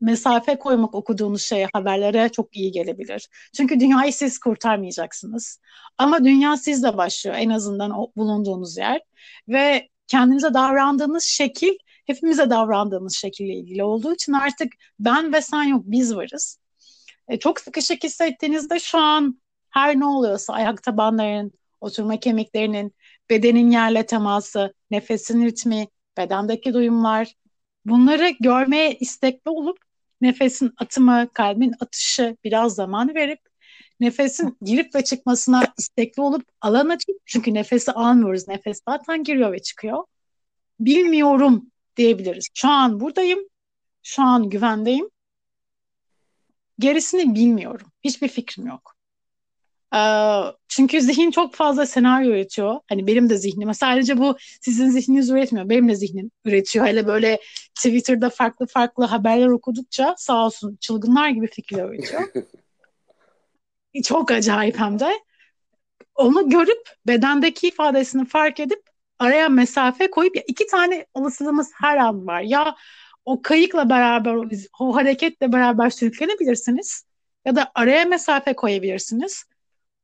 mesafe koymak okuduğunuz şeye, haberlere çok iyi gelebilir. Çünkü dünyayı siz kurtarmayacaksınız. Ama dünya sizle başlıyor en azından o bulunduğunuz yer. Ve kendinize davrandığınız şekil hepimize davrandığımız şekille ilgili olduğu için artık ben ve sen yok biz varız. E, çok sıkışık hissettiğinizde şu an her ne oluyorsa ayak tabanlarının, oturma kemiklerinin, bedenin yerle teması, nefesin ritmi, bedendeki duyumlar bunları görmeye istekli olup nefesin atımı, kalbin atışı biraz zaman verip nefesin girip ve çıkmasına istekli olup alan açıp çünkü nefesi almıyoruz. Nefes zaten giriyor ve çıkıyor. Bilmiyorum diyebiliriz. Şu an buradayım. Şu an güvendeyim. Gerisini bilmiyorum. Hiçbir fikrim yok. Ee, çünkü zihin çok fazla senaryo üretiyor. Hani benim de zihnim. Sadece bu sizin zihniniz üretmiyor. Benim de zihnim üretiyor. Hele böyle Twitter'da farklı farklı haberler okudukça sağ olsun çılgınlar gibi fikirler üretiyor. çok acayip hem de. Onu görüp bedendeki ifadesini fark edip araya mesafe koyup ya iki tane olasılığımız her an var. Ya o kayıkla beraber o hareketle beraber sürüklenebilirsiniz ya da araya mesafe koyabilirsiniz.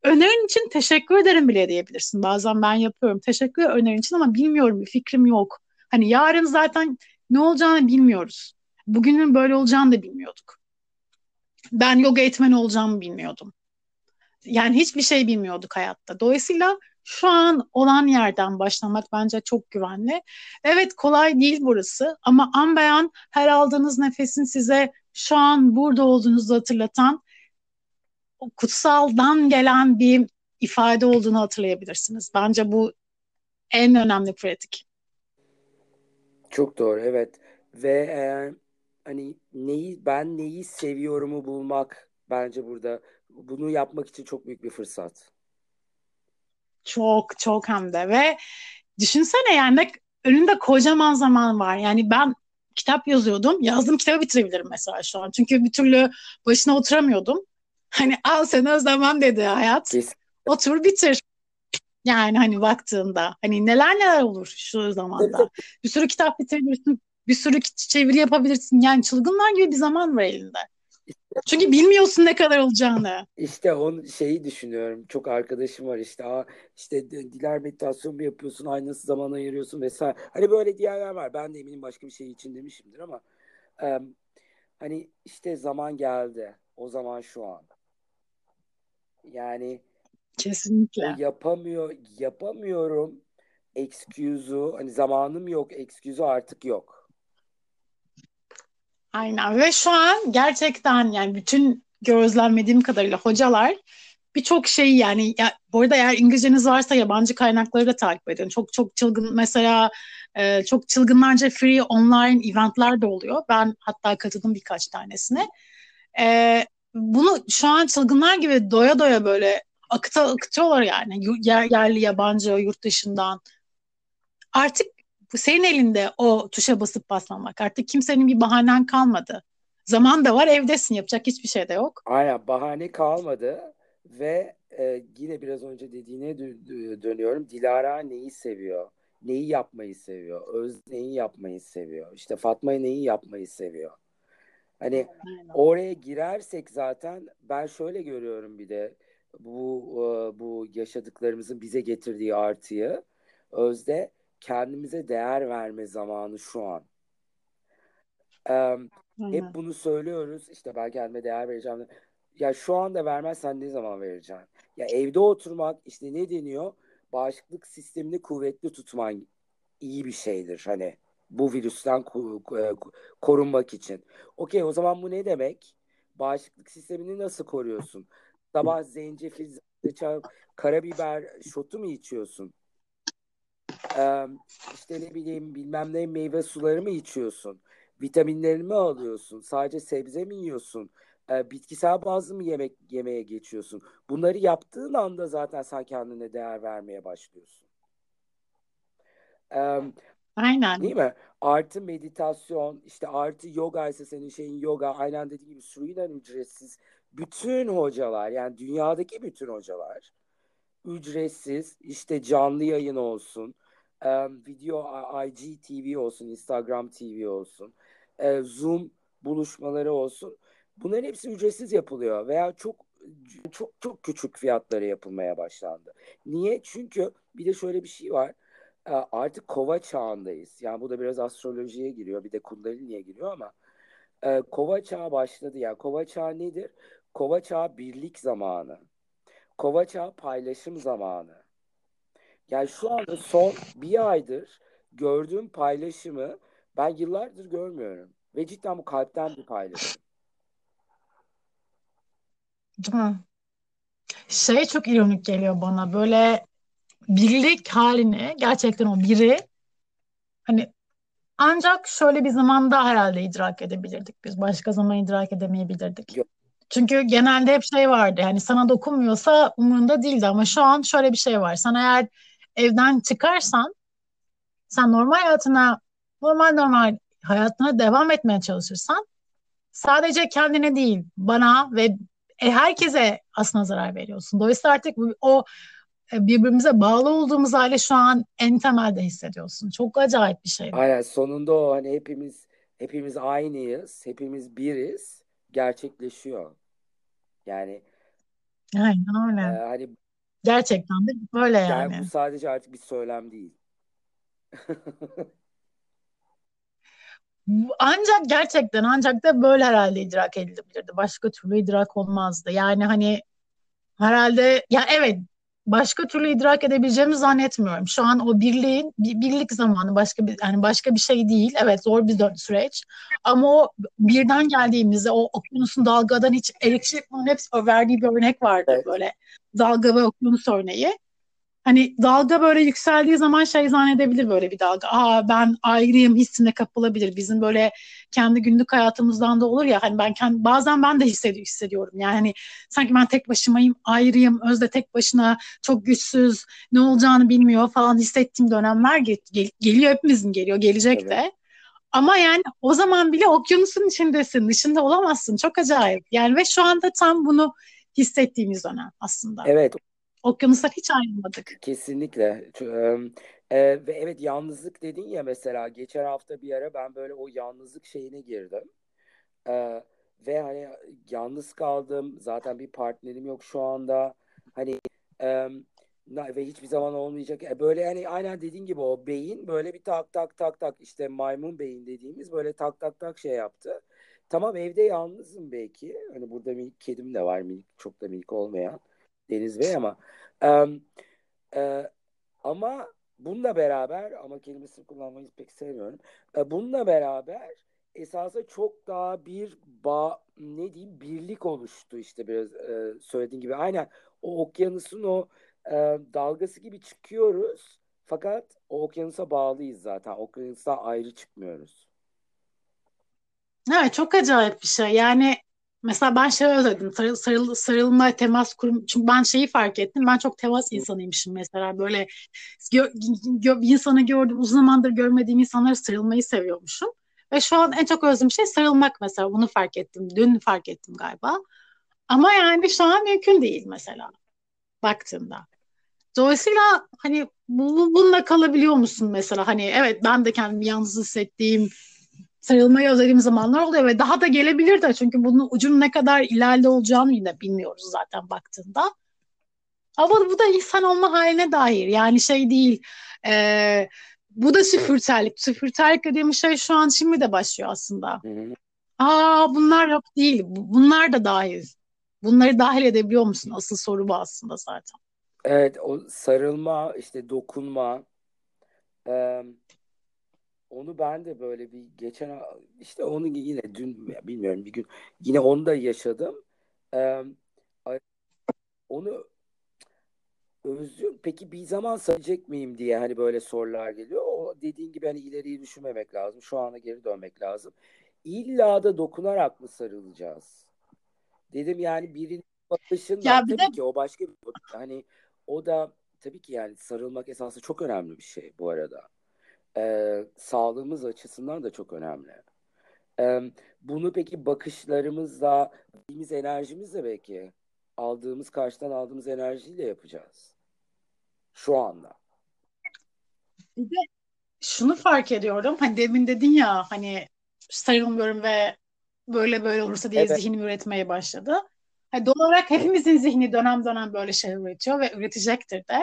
Önerin için teşekkür ederim bile diyebilirsin. Bazen ben yapıyorum. Teşekkür önerin için ama bilmiyorum bir fikrim yok. Hani yarın zaten ne olacağını bilmiyoruz. Bugünün böyle olacağını da bilmiyorduk. Ben yoga eğitmeni olacağımı bilmiyordum. Yani hiçbir şey bilmiyorduk hayatta. Dolayısıyla şu an olan yerden başlamak bence çok güvenli. Evet kolay değil burası ama an beyan her aldığınız nefesin size şu an burada olduğunuzu hatırlatan o kutsaldan gelen bir ifade olduğunu hatırlayabilirsiniz. Bence bu en önemli pratik. Çok doğru evet ve e, hani neyi ben neyi seviyorumu bulmak bence burada bunu yapmak için çok büyük bir fırsat. Çok çok hem de ve düşünsene yani önünde kocaman zaman var. Yani ben kitap yazıyordum. Yazdığım kitabı bitirebilirim mesela şu an. Çünkü bir türlü başına oturamıyordum. Hani al seni özlemem dedi hayat. Kesin. Otur bitir. Yani hani baktığında hani neler neler olur şu zamanda. Bir sürü kitap bitirebilirsin. Bir sürü çeviri yapabilirsin. Yani çılgınlar gibi bir zaman var elinde. Çünkü bilmiyorsun ne kadar olacağını. İşte on şeyi düşünüyorum. Çok arkadaşım var işte. Aa, işte diler meditasyon mu yapıyorsun? Aynı zaman ayırıyorsun vesaire. Hani böyle diğerler var. Ben de eminim başka bir şey için demişimdir ama e, hani işte zaman geldi. O zaman şu an. Yani kesinlikle yapamıyor yapamıyorum excuse'u hani zamanım yok excuse'u artık yok. Aynen ve şu an gerçekten yani bütün gözlemlediğim kadarıyla hocalar birçok şey yani ya, bu arada eğer İngilizceniz varsa yabancı kaynakları da takip edin. Çok çok çılgın mesela e, çok çılgınlarca free online eventler de oluyor. Ben hatta katıldım birkaç tanesine. E, bunu şu an çılgınlar gibi doya doya böyle akıta akıtıyorlar yani yer, yerli yabancı yurt dışından. Artık senin elinde o tuşa basıp basmamak. Artık kimsenin bir bahanen kalmadı. Zaman da var evdesin yapacak hiçbir şey de yok. Aynen bahane kalmadı ve e, yine biraz önce dediğine dönüyorum. Dilara neyi seviyor? Neyi yapmayı seviyor? Öz neyi yapmayı seviyor? İşte Fatma neyi yapmayı seviyor? Hani Aynen. oraya girersek zaten ben şöyle görüyorum bir de bu e, bu yaşadıklarımızın bize getirdiği artıyı özde kendimize değer verme zamanı şu an. Um, hep bunu söylüyoruz. İşte ben kendime değer vereceğim. Ya şu anda vermezsen ne zaman vereceksin? Ya evde oturmak işte ne deniyor? Bağışıklık sistemini kuvvetli tutman iyi bir şeydir. Hani bu virüsten e, korunmak için. Okey o zaman bu ne demek? Bağışıklık sistemini nasıl koruyorsun? Sabah zencefil, zerdeçal, karabiber şotu mu içiyorsun? Ee, işte ne bileyim bilmem ne meyve suları mı içiyorsun? Vitaminlerini mi alıyorsun? Sadece sebze mi yiyorsun? Ee, bitkisel bazlı mı yemek yemeye geçiyorsun? Bunları yaptığın anda zaten sen kendine değer vermeye başlıyorsun. Ee, Aynen. Değil mi? Artı meditasyon, işte artı yoga ise senin şeyin yoga, aynen dediğim gibi suyla ücretsiz. Bütün hocalar yani dünyadaki bütün hocalar ücretsiz işte canlı yayın olsun, video IGTV olsun, Instagram TV olsun, Zoom buluşmaları olsun. Bunların hepsi ücretsiz yapılıyor veya çok çok çok küçük fiyatlara yapılmaya başlandı. Niye? Çünkü bir de şöyle bir şey var artık kova çağındayız. Yani bu da biraz astrolojiye giriyor. Bir de kundaliniye giriyor ama e, kova çağı başladı. Yani kova çağı nedir? Kova çağı birlik zamanı. Kova çağı paylaşım zamanı. Yani şu anda son bir aydır gördüğüm paylaşımı ben yıllardır görmüyorum. Ve cidden bu kalpten bir paylaşım. Değil mi? Şey çok ironik geliyor bana. Böyle birlik halini gerçekten o biri hani ancak şöyle bir zamanda herhalde idrak edebilirdik biz. Başka zaman idrak edemeyebilirdik. Yok. Çünkü genelde hep şey vardı. Yani sana dokunmuyorsa umurunda değildi ama şu an şöyle bir şey var. Sen eğer evden çıkarsan sen normal hayatına normal normal hayatına devam etmeye çalışırsan sadece kendine değil bana ve e, herkese aslında zarar veriyorsun. Dolayısıyla artık o birbirimize bağlı olduğumuz hale şu an en temelde hissediyorsun. Çok acayip bir şey. Aynen sonunda o hani hepimiz hepimiz aynıyız, hepimiz biriz gerçekleşiyor. Yani Aynen öyle. hani Gerçekten de böyle yani bu yani. sadece artık bir söylem değil. Ancak gerçekten ancak da böyle herhalde idrak edilebilirdi. Başka türlü idrak olmazdı. Yani hani Herhalde ya evet başka türlü idrak edebileceğimi zannetmiyorum. Şu an o birliğin bir, birlik zamanı başka bir yani başka bir şey değil. Evet zor bir süreç. Ama o birden geldiğimizde o okyanusun dalgadan hiç elektrik bunun hepsi o verdiği bir örnek vardır Evet. böyle dalga ve okyanus örneği. Hani dalga böyle yükseldiği zaman şey zannedebilir böyle bir dalga. Aa ben ayrıyım hissine kapılabilir. Bizim böyle kendi günlük hayatımızdan da olur ya hani ben kendi, bazen ben de hissedi- hissediyorum. Yani hani sanki ben tek başımayım, ayrıyım, Özde tek başına çok güçsüz, ne olacağını bilmiyor falan hissettiğim dönemler gel- gel- geliyor hepimizin geliyor, gelecek Evet. de. Ama yani o zaman bile okyanusun içindesin, dışında olamazsın. Çok acayip. Yani ve şu anda tam bunu hissettiğimiz dönem aslında. Evet, Okyanustan hiç ayrılmadık. kesinlikle. Ve evet yalnızlık dedin ya mesela geçen hafta bir ara ben böyle o yalnızlık şeyine girdim. Ve hani yalnız kaldım. Zaten bir partnerim yok şu anda. Hani ve hiçbir zaman olmayacak. E, böyle yani aynen dediğin gibi o beyin böyle bir tak tak tak tak işte maymun beyin dediğimiz böyle tak tak tak şey yaptı. Tamam evde yalnızım belki. Hani burada minik kedim de var minik çok da minik olmayan Deniz Bey ama em, e, ama bununla beraber ama kelimesini kullanmayı pek sevmiyorum. E, bununla beraber esasında çok daha bir bağ ne diyeyim birlik oluştu işte biraz e, söylediğin gibi. Aynen o okyanusun o e, dalgası gibi çıkıyoruz. Fakat o okyanusa bağlıyız zaten. Okyanustan ayrı çıkmıyoruz. Evet çok acayip bir şey. Yani mesela ben şey özledim. Sarıl, sarıl- sarılma, temas kurum. Çünkü ben şeyi fark ettim. Ben çok temas insanıymışım mesela. Böyle gö, gö, insanı gördüm. Uzun zamandır görmediğim insanlara sarılmayı seviyormuşum. Ve şu an en çok özlediğim şey sarılmak mesela. Bunu fark ettim. Dün fark ettim galiba. Ama yani şu an mümkün değil mesela baktığımda. Dolayısıyla hani bu, bununla kalabiliyor musun mesela? Hani evet ben de kendimi yalnız hissettiğim sarılmayı özlediğim zamanlar oluyor ve daha da gelebilir de çünkü bunun ucunun ne kadar ileride olacağını yine bilmiyoruz zaten baktığında. Ama bu da insan olma haline dair yani şey değil e, bu da süfürterlik. Süfürterlik dediğim şey şu an şimdi de başlıyor aslında. Aa bunlar yok değil bunlar da dahil. Bunları dahil edebiliyor musun? Asıl soru bu aslında zaten. Evet o sarılma işte dokunma e, Onu ben de böyle bir geçen işte onu yine dün bilmiyorum bir gün yine onu da yaşadım. Ee, onu özlüyorum. Peki bir zaman saracak mıyım diye hani böyle sorular geliyor. O dediğin gibi hani ileriyi düşünmemek lazım. Şu ana geri dönmek lazım. İlla da dokunarak mı sarılacağız? Dedim yani birinin bakışından Ya bir de tabii ki o başka bir hani o da tabii ki yani sarılmak esasında çok önemli bir şey bu arada. Ee, sağlığımız açısından da çok önemli. Ee, bunu peki bakışlarımızla, verdiğimiz enerjimizle belki aldığımız karşıdan aldığımız enerjiyle yapacağız. Şu anda. bir de şunu fark ediyorum. Hani demin dedin ya hani sarılmıyorum ve böyle böyle olursa diye Evet, zihnim üretmeye başladı. Hani doğal olarak hepimizin zihni dönem dönem böyle şey üretiyor ve üretecektir de.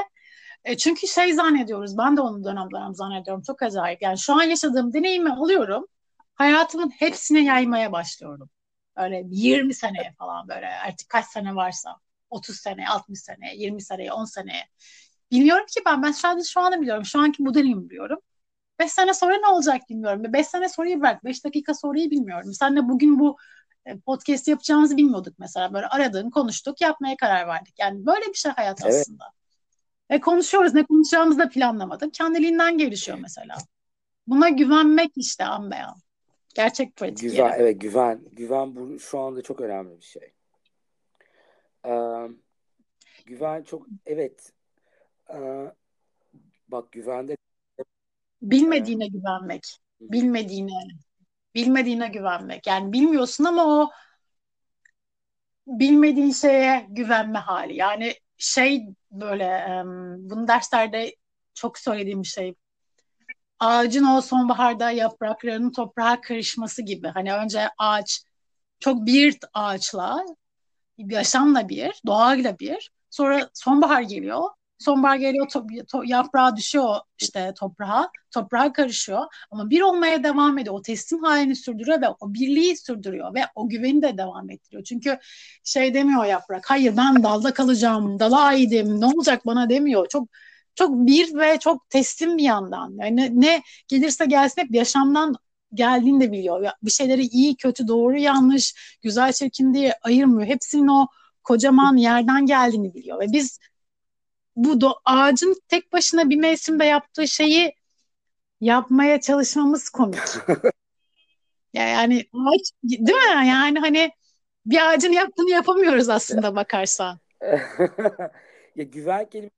E, çünkü şey zannediyoruz. Ben de onu dönem dönem zannediyorum. Çok acayip. Yani şu an yaşadığım deneyimi alıyorum. Hayatımın hepsine yaymaya başlıyorum. Öyle 20 seneye falan böyle artık kaç sene varsa 30 sene, 60 sene, 20 seneye, 10 seneye. Bilmiyorum ki ben. Ben sadece şu anı biliyorum. Şu anki bu deneyimi biliyorum. 5 sene sonra ne olacak bilmiyorum. 5 sene sonrayı bırak. 5 dakika sonrayı bilmiyorum. Senle bugün bu e, podcast yapacağımızı bilmiyorduk mesela. Böyle aradın, konuştuk, yapmaya karar verdik. Yani böyle bir şey hayat evet. aslında. Ve konuşuyoruz. Ne konuşacağımızı da planlamadık. Kendiliğinden gelişiyor mesela. Buna güvenmek işte an beyan. Gerçek pratik Güven, yeri. evet güven. Güven bu şu anda çok önemli bir şey. Ee, güven çok, evet. Ee, bak güvende e, Bilmediğine güvenmek. hı hı. Bilmediğine, bilmediğine güvenmek. Yani bilmiyorsun ama o bilmediğin şeye güvenme hali. Yani şey böyle bunu derslerde çok söylediğim bir şey. Ağacın o sonbaharda yapraklarının toprağa karışması gibi. Hani önce ağaç çok bir ağaçla yaşamla bir, doğayla bir. Sonra sonbahar geliyor. Sonbahar geliyor, to, to, yaprağı düşüyor işte toprağa, toprağa karışıyor. Ama bir olmaya devam ediyor. O teslim halini sürdürüyor ve o birliği sürdürüyor ve o güveni de devam ettiriyor. Çünkü şey demiyor yaprak, hayır ben dalda kalacağım, dala aidim, ne olacak bana demiyor. Çok çok bir ve çok teslim bir yandan. Yani ne gelirse gelsin hep yaşamdan geldiğini de biliyor. Bir şeyleri iyi, kötü, doğru, yanlış, güzel, çirkin diye ayırmıyor. Hepsinin o kocaman yerden geldiğini biliyor. Ve biz bu do ağacın tek başına bir mevsimde yaptığı şeyi yapmaya çalışmamız komik. yani ağaç değil mi? Yani hani bir ağacın yaptığını yapamıyoruz aslında bakarsan. ya güven kelime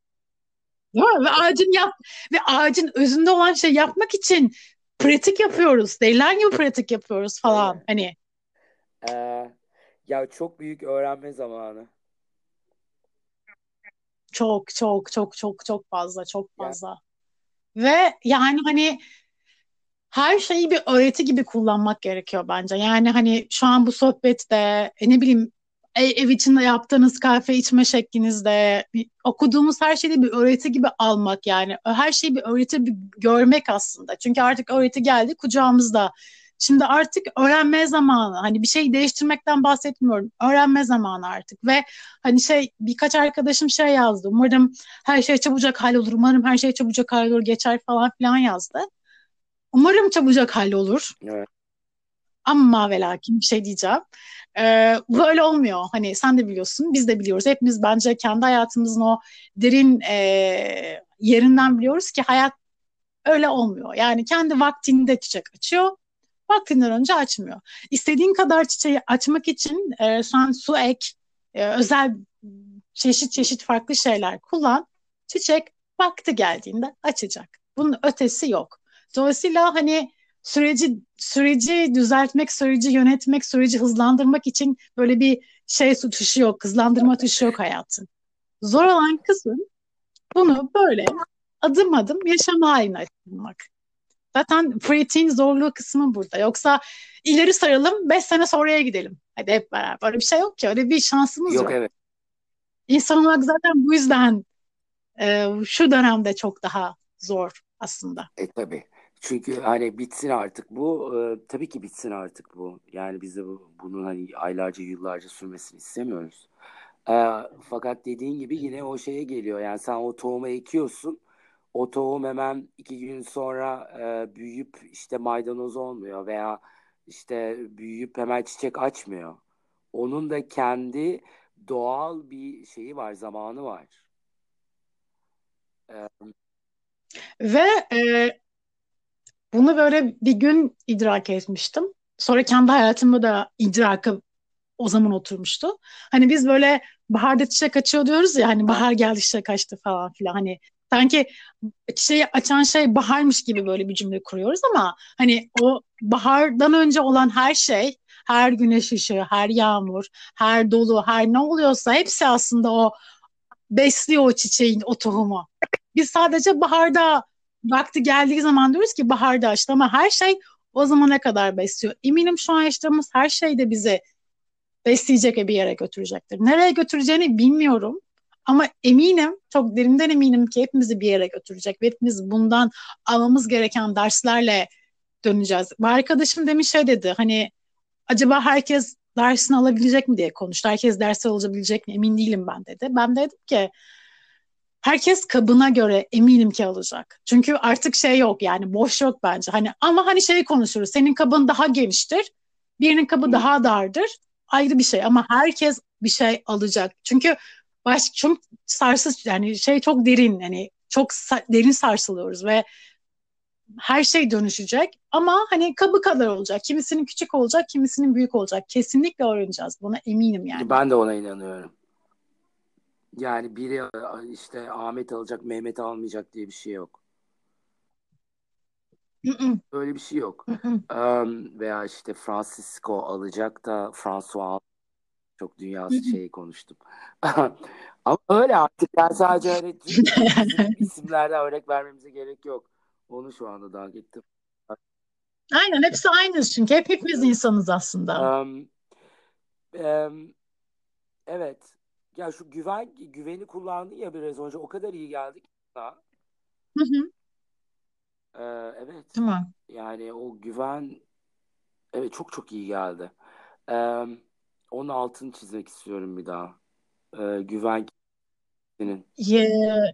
Değil mi? Ve ağacın yap ve ağacın özünde olan şey yapmak için pratik yapıyoruz. Deliler gibi pratik yapıyoruz falan. Evet. Hani ee, ya çok büyük öğrenme zamanı. Çok çok çok çok çok fazla çok fazla. Yani. Ve yani hani her şeyi bir öğreti gibi kullanmak gerekiyor bence. Yani hani şu an bu sohbette e, ne bileyim e, ev içinde yaptığınız kahve içme şeklinizde okuduğumuz her şeyi bir öğreti gibi almak yani her şeyi bir öğreti bir görmek aslında. Çünkü artık öğreti geldi kucağımızda. Şimdi artık öğrenme zamanı. Hani bir şey değiştirmekten bahsetmiyorum. Öğrenme zamanı artık. Ve hani şey birkaç arkadaşım şey yazdı. Umarım her şey çabucak hallolur. Umarım her şey çabucak hallolur geçer falan filan yazdı. Umarım çabucak hallolur. Evet. Ama ve lakin bir şey diyeceğim. Ee, böyle olmuyor. Hani sen de biliyorsun, biz de biliyoruz. Hepimiz bence kendi hayatımızın o derin e, yerinden biliyoruz ki hayat öyle olmuyor. Yani kendi vaktinde çiçek açıyor vaktinden önce açmıyor. İstediğin kadar çiçeği açmak için e, sen su ek, e, özel çeşit çeşit farklı şeyler kullan. Çiçek vakti geldiğinde açacak. Bunun ötesi yok. Dolayısıyla hani süreci süreci düzeltmek, süreci yönetmek, süreci hızlandırmak için böyle bir şey tuşu yok, hızlandırma tuşu yok hayatın. Zor olan kısım bunu böyle adım adım yaşam haline açmak. Zaten pratiğin zorluğu kısmı burada. Yoksa ileri saralım, 5 sene sonraya gidelim. Hadi hep beraber. Öyle bir şey yok ki. Öyle bir şansımız yok. Yok evet. İnsan olarak zaten bu yüzden e, şu dönemde çok daha zor aslında. E tabii. Çünkü hani bitsin artık bu. E, tabii ki bitsin artık bu. Yani biz de bu, bunun hani aylarca yıllarca sürmesini istemiyoruz. E, fakat dediğin gibi yine o şeye geliyor. Yani sen o tohumu ekiyorsun o tohum hemen iki gün sonra e, büyüyüp işte maydanoz olmuyor veya işte büyüyüp hemen çiçek açmıyor. Onun da kendi doğal bir şeyi var, zamanı var. Ee, Ve e, bunu böyle bir gün idrak etmiştim. Sonra kendi hayatımda da idrakı o zaman oturmuştu. Hani biz böyle baharda çiçek açıyor diyoruz ya hani bahar geldi çiçek açtı falan filan hani sanki şeyi açan şey baharmış gibi böyle bir cümle kuruyoruz ama hani o bahardan önce olan her şey her güneş ışığı, her yağmur, her dolu, her ne oluyorsa hepsi aslında o besliyor o çiçeğin, o tohumu. Biz sadece baharda vakti geldiği zaman diyoruz ki baharda açtı ama her şey o zamana kadar besliyor. Eminim şu an yaşadığımız her şey de bizi besleyecek ve bir yere götürecektir. Nereye götüreceğini bilmiyorum. Ama eminim, çok derinden eminim ki hepimizi bir yere götürecek ve hepimiz bundan almamız gereken derslerle döneceğiz. Bir arkadaşım demiş şey dedi, hani acaba herkes dersini alabilecek mi diye konuştu. Herkes dersi alabilecek mi emin değilim ben dedi. Ben de dedim ki herkes kabına göre eminim ki alacak. Çünkü artık şey yok yani boş yok bence. Hani ama hani şey konuşuruz. Senin kabın daha geniştir. Birinin kabı daha dardır. Ayrı bir şey ama herkes bir şey alacak. Çünkü baş çok sarsız yani şey çok derin yani çok sa- derin sarsılıyoruz ve her şey dönüşecek ama hani kabı kadar olacak. Kimisinin küçük olacak, kimisinin büyük olacak. Kesinlikle öğreneceğiz. Buna eminim yani. Ben de ona inanıyorum. Yani biri işte Ahmet alacak, Mehmet almayacak diye bir şey yok. Öyle bir şey yok. um, veya işte Francisco alacak da François çok dünyası şeyi konuştum. Ama öyle artık ben sadece hani isimlerden örnek vermemize gerek yok. Onu şu anda daha gittim. Aynen hepsi aynı çünkü hep hepimiz insanız aslında. Um, um, Evet. Ya şu güven güveni kullandın ya biraz önce o kadar iyi geldik. Hı hı. Ee, evet. Tamam. Yani o güven evet çok çok iyi geldi. Ee, onun altını çizmek istiyorum bir daha. Ee, güven senin. Ye-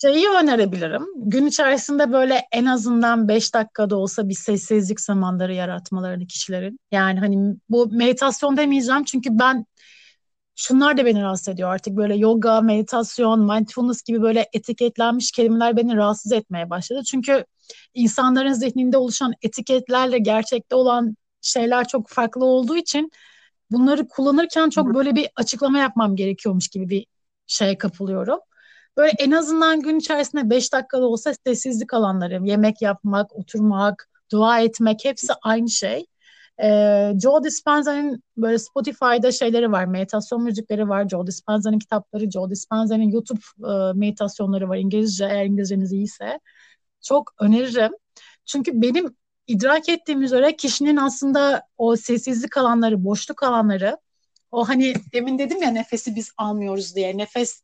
Şeyi önerebilirim. Gün içerisinde böyle en azından 5 dakikada olsa bir sessizlik zamanları yaratmalarını kişilerin. Yani hani bu meditasyon demeyeceğim çünkü ben şunlar da beni rahatsız ediyor artık böyle yoga, meditasyon, mindfulness gibi böyle etiketlenmiş kelimeler beni rahatsız etmeye başladı. Çünkü insanların zihninde oluşan etiketlerle gerçekte olan şeyler çok farklı olduğu için bunları kullanırken çok böyle bir açıklama yapmam gerekiyormuş gibi bir şeye kapılıyorum. Böyle en azından gün içerisinde 5 dakikada olsa sessizlik alanları, yemek yapmak, oturmak, dua etmek hepsi aynı şey. Ee, Joe Dispenza'nın böyle Spotify'da şeyleri var, meditasyon müzikleri var, Joe Dispenza'nın kitapları, Joe Dispenza'nın YouTube e, meditasyonları var İngilizce, eğer İngilizceniz iyiyse. Çok öneririm. Çünkü benim idrak ettiğim üzere kişinin aslında o sessizlik alanları, boşluk alanları, o hani demin dedim ya nefesi biz almıyoruz diye, nefes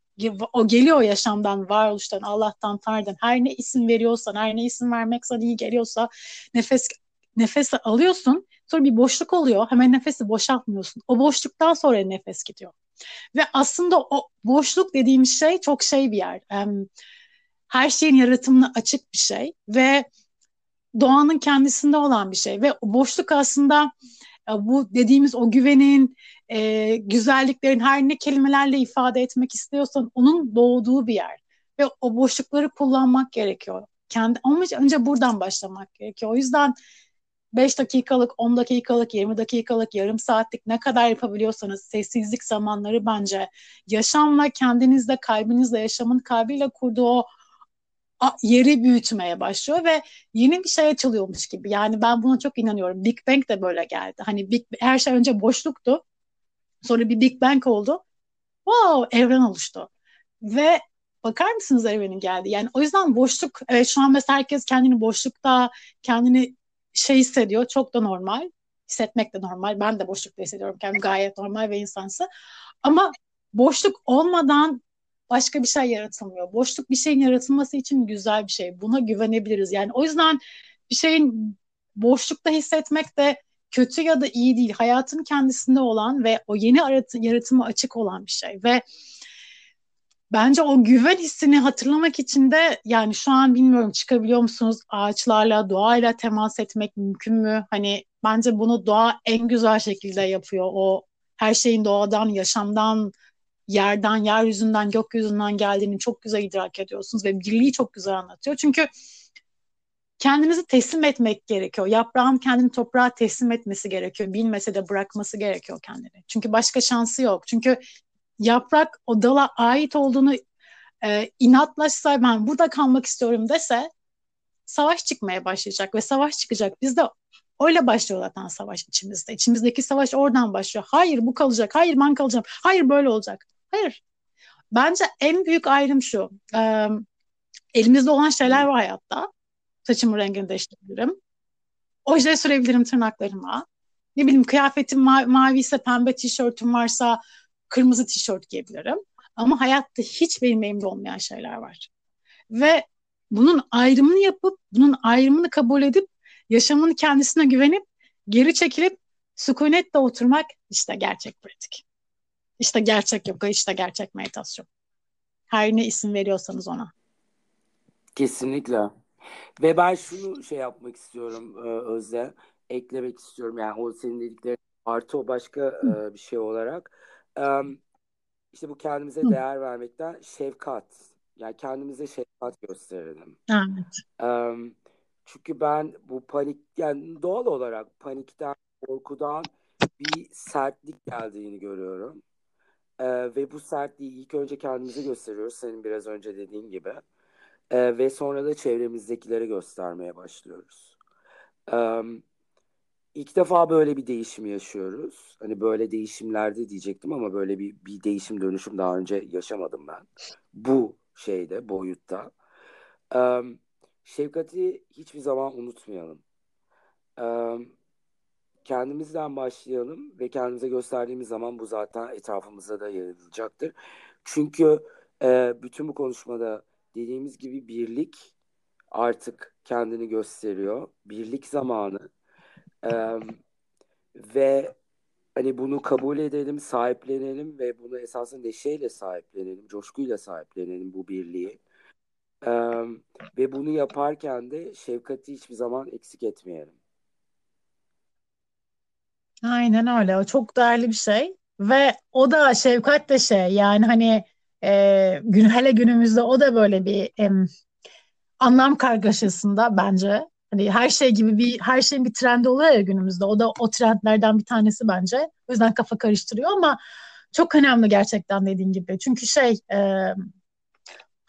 o geliyor yaşamdan, varoluştan, Allah'tan, Tanrı'dan. Her ne isim veriyorsan, her ne isim vermek sana iyi geliyorsa nefes nefesi alıyorsun. Sonra bir boşluk oluyor. Hemen nefesi boşaltmıyorsun. O boşluktan sonra nefes gidiyor. Ve aslında o boşluk dediğim şey çok şey bir yer. Her şeyin yaratımına açık bir şey ve doğanın kendisinde olan bir şey. Ve boşluk aslında e, bu dediğimiz o güvenin, e, güzelliklerin her ne kelimelerle ifade etmek istiyorsan onun doğduğu bir yer. Ve o boşlukları kullanmak gerekiyor. Kendi, ama önce buradan başlamak gerekiyor. O yüzden 5 dakikalık, 10 dakikalık, 20 dakikalık, yarım saatlik ne kadar yapabiliyorsanız sessizlik zamanları bence yaşamla kendinizle, kalbinizle, yaşamın kalbiyle kurduğu o yeri büyütmeye başlıyor ve yeni bir şey açılıyormuş gibi. Yani ben buna çok inanıyorum. Big Bang de böyle geldi. Hani Big, her şey önce boşluktu. Sonra bir Big Bang oldu. Wow, evren oluştu. Ve bakar mısınız evrenin geldi? Yani o yüzden boşluk, evet şu an mesela herkes kendini boşlukta, kendini şey hissediyor. Çok da normal. Hissetmek de normal. Ben de boşlukta hissediyorum kendimi gayet normal ve insansı. Ama boşluk olmadan başka bir şey yaratılmıyor. Boşluk bir şeyin yaratılması için güzel bir şey. Buna güvenebiliriz. Yani o yüzden bir şeyin boşlukta hissetmek de kötü ya da iyi değil. Hayatın kendisinde olan ve o yeni yaratıma açık olan bir şey. Ve bence o güven hissini hatırlamak için de yani şu an bilmiyorum çıkabiliyor musunuz ağaçlarla, doğayla temas etmek mümkün mü? Hani bence bunu doğa en güzel şekilde yapıyor. O her şeyin doğadan, yaşamdan, yerden, yeryüzünden, gökyüzünden geldiğini çok güzel idrak ediyorsunuz ve birliği çok güzel anlatıyor. Çünkü kendinizi teslim etmek gerekiyor. Yaprağın kendini toprağa teslim etmesi gerekiyor. Bilmese de bırakması gerekiyor kendini. Çünkü başka şansı yok. Çünkü yaprak o dala ait olduğunu e, inatlaşsa ben burada kalmak istiyorum dese savaş çıkmaya başlayacak ve savaş çıkacak. Biz de öyle başlıyor zaten savaş içimizde. İçimizdeki savaş oradan başlıyor. Hayır bu kalacak. Hayır ben kalacağım. Hayır böyle olacak. Hayır. Bence en büyük ayrım şu. E, elimizde olan şeyler var hayatta. Saçımın rengini değiştirebilirim. Oje sürebilirim tırnaklarıma. Ne bileyim kıyafetim ma- mavi ise pembe tişörtüm varsa kırmızı tişört giyebilirim. Ama hayatta hiç benim elimde olmayan şeyler var. Ve bunun ayrımını yapıp, bunun ayrımını kabul edip, yaşamın kendisine güvenip, geri çekilip, sükunetle oturmak işte gerçek pratik. İşte gerçek yoga, işte gerçek meditasyon. Her ne isim veriyorsanız ona. Kesinlikle. Ve ben şunu şey yapmak istiyorum e, Özde. Eklemek istiyorum. Yani o senin dediklerin artı o başka e, bir şey olarak. işte bu kendimize değer vermekten şefkat. Yani kendimize şefkat gösterelim. Evet. çünkü ben bu panik yani doğal olarak panikten, korkudan bir sertlik geldiğini görüyorum. Ee, ve bu sertliği ilk önce kendimize gösteriyoruz senin biraz önce dediğin gibi. Ee, ve sonra da çevremizdekilere göstermeye başlıyoruz. Ee, ilk defa böyle bir değişim yaşıyoruz. Hani böyle değişimlerde diyecektim ama böyle bir, bir değişim dönüşüm daha önce yaşamadım ben. Bu şeyde, boyutta. Ee, şefkati hiçbir zaman unutmayalım. Ee, kendimizden başlayalım ve kendimize gösterdiğimiz zaman bu zaten etrafımıza da yayılacaktır. Çünkü e, bütün bu konuşmada dediğimiz gibi birlik artık kendini gösteriyor. Birlik zamanı. E, ve hani bunu kabul edelim, sahiplenelim ve bunu esasında neşeyle sahiplenelim, coşkuyla sahiplenelim bu birliği. Ee, ve bunu yaparken de şefkati hiçbir zaman eksik etmeyelim. Aynen öyle. O çok değerli bir şey. Ve o da şefkat de şey yani hani e, gün hele günümüzde o da böyle bir em, anlam kargaşasında bence. Hani her şey gibi bir her şeyin bir trendi oluyor ya günümüzde. O da o trendlerden bir tanesi bence. O yüzden kafa karıştırıyor ama çok önemli gerçekten dediğin gibi. Çünkü şey e,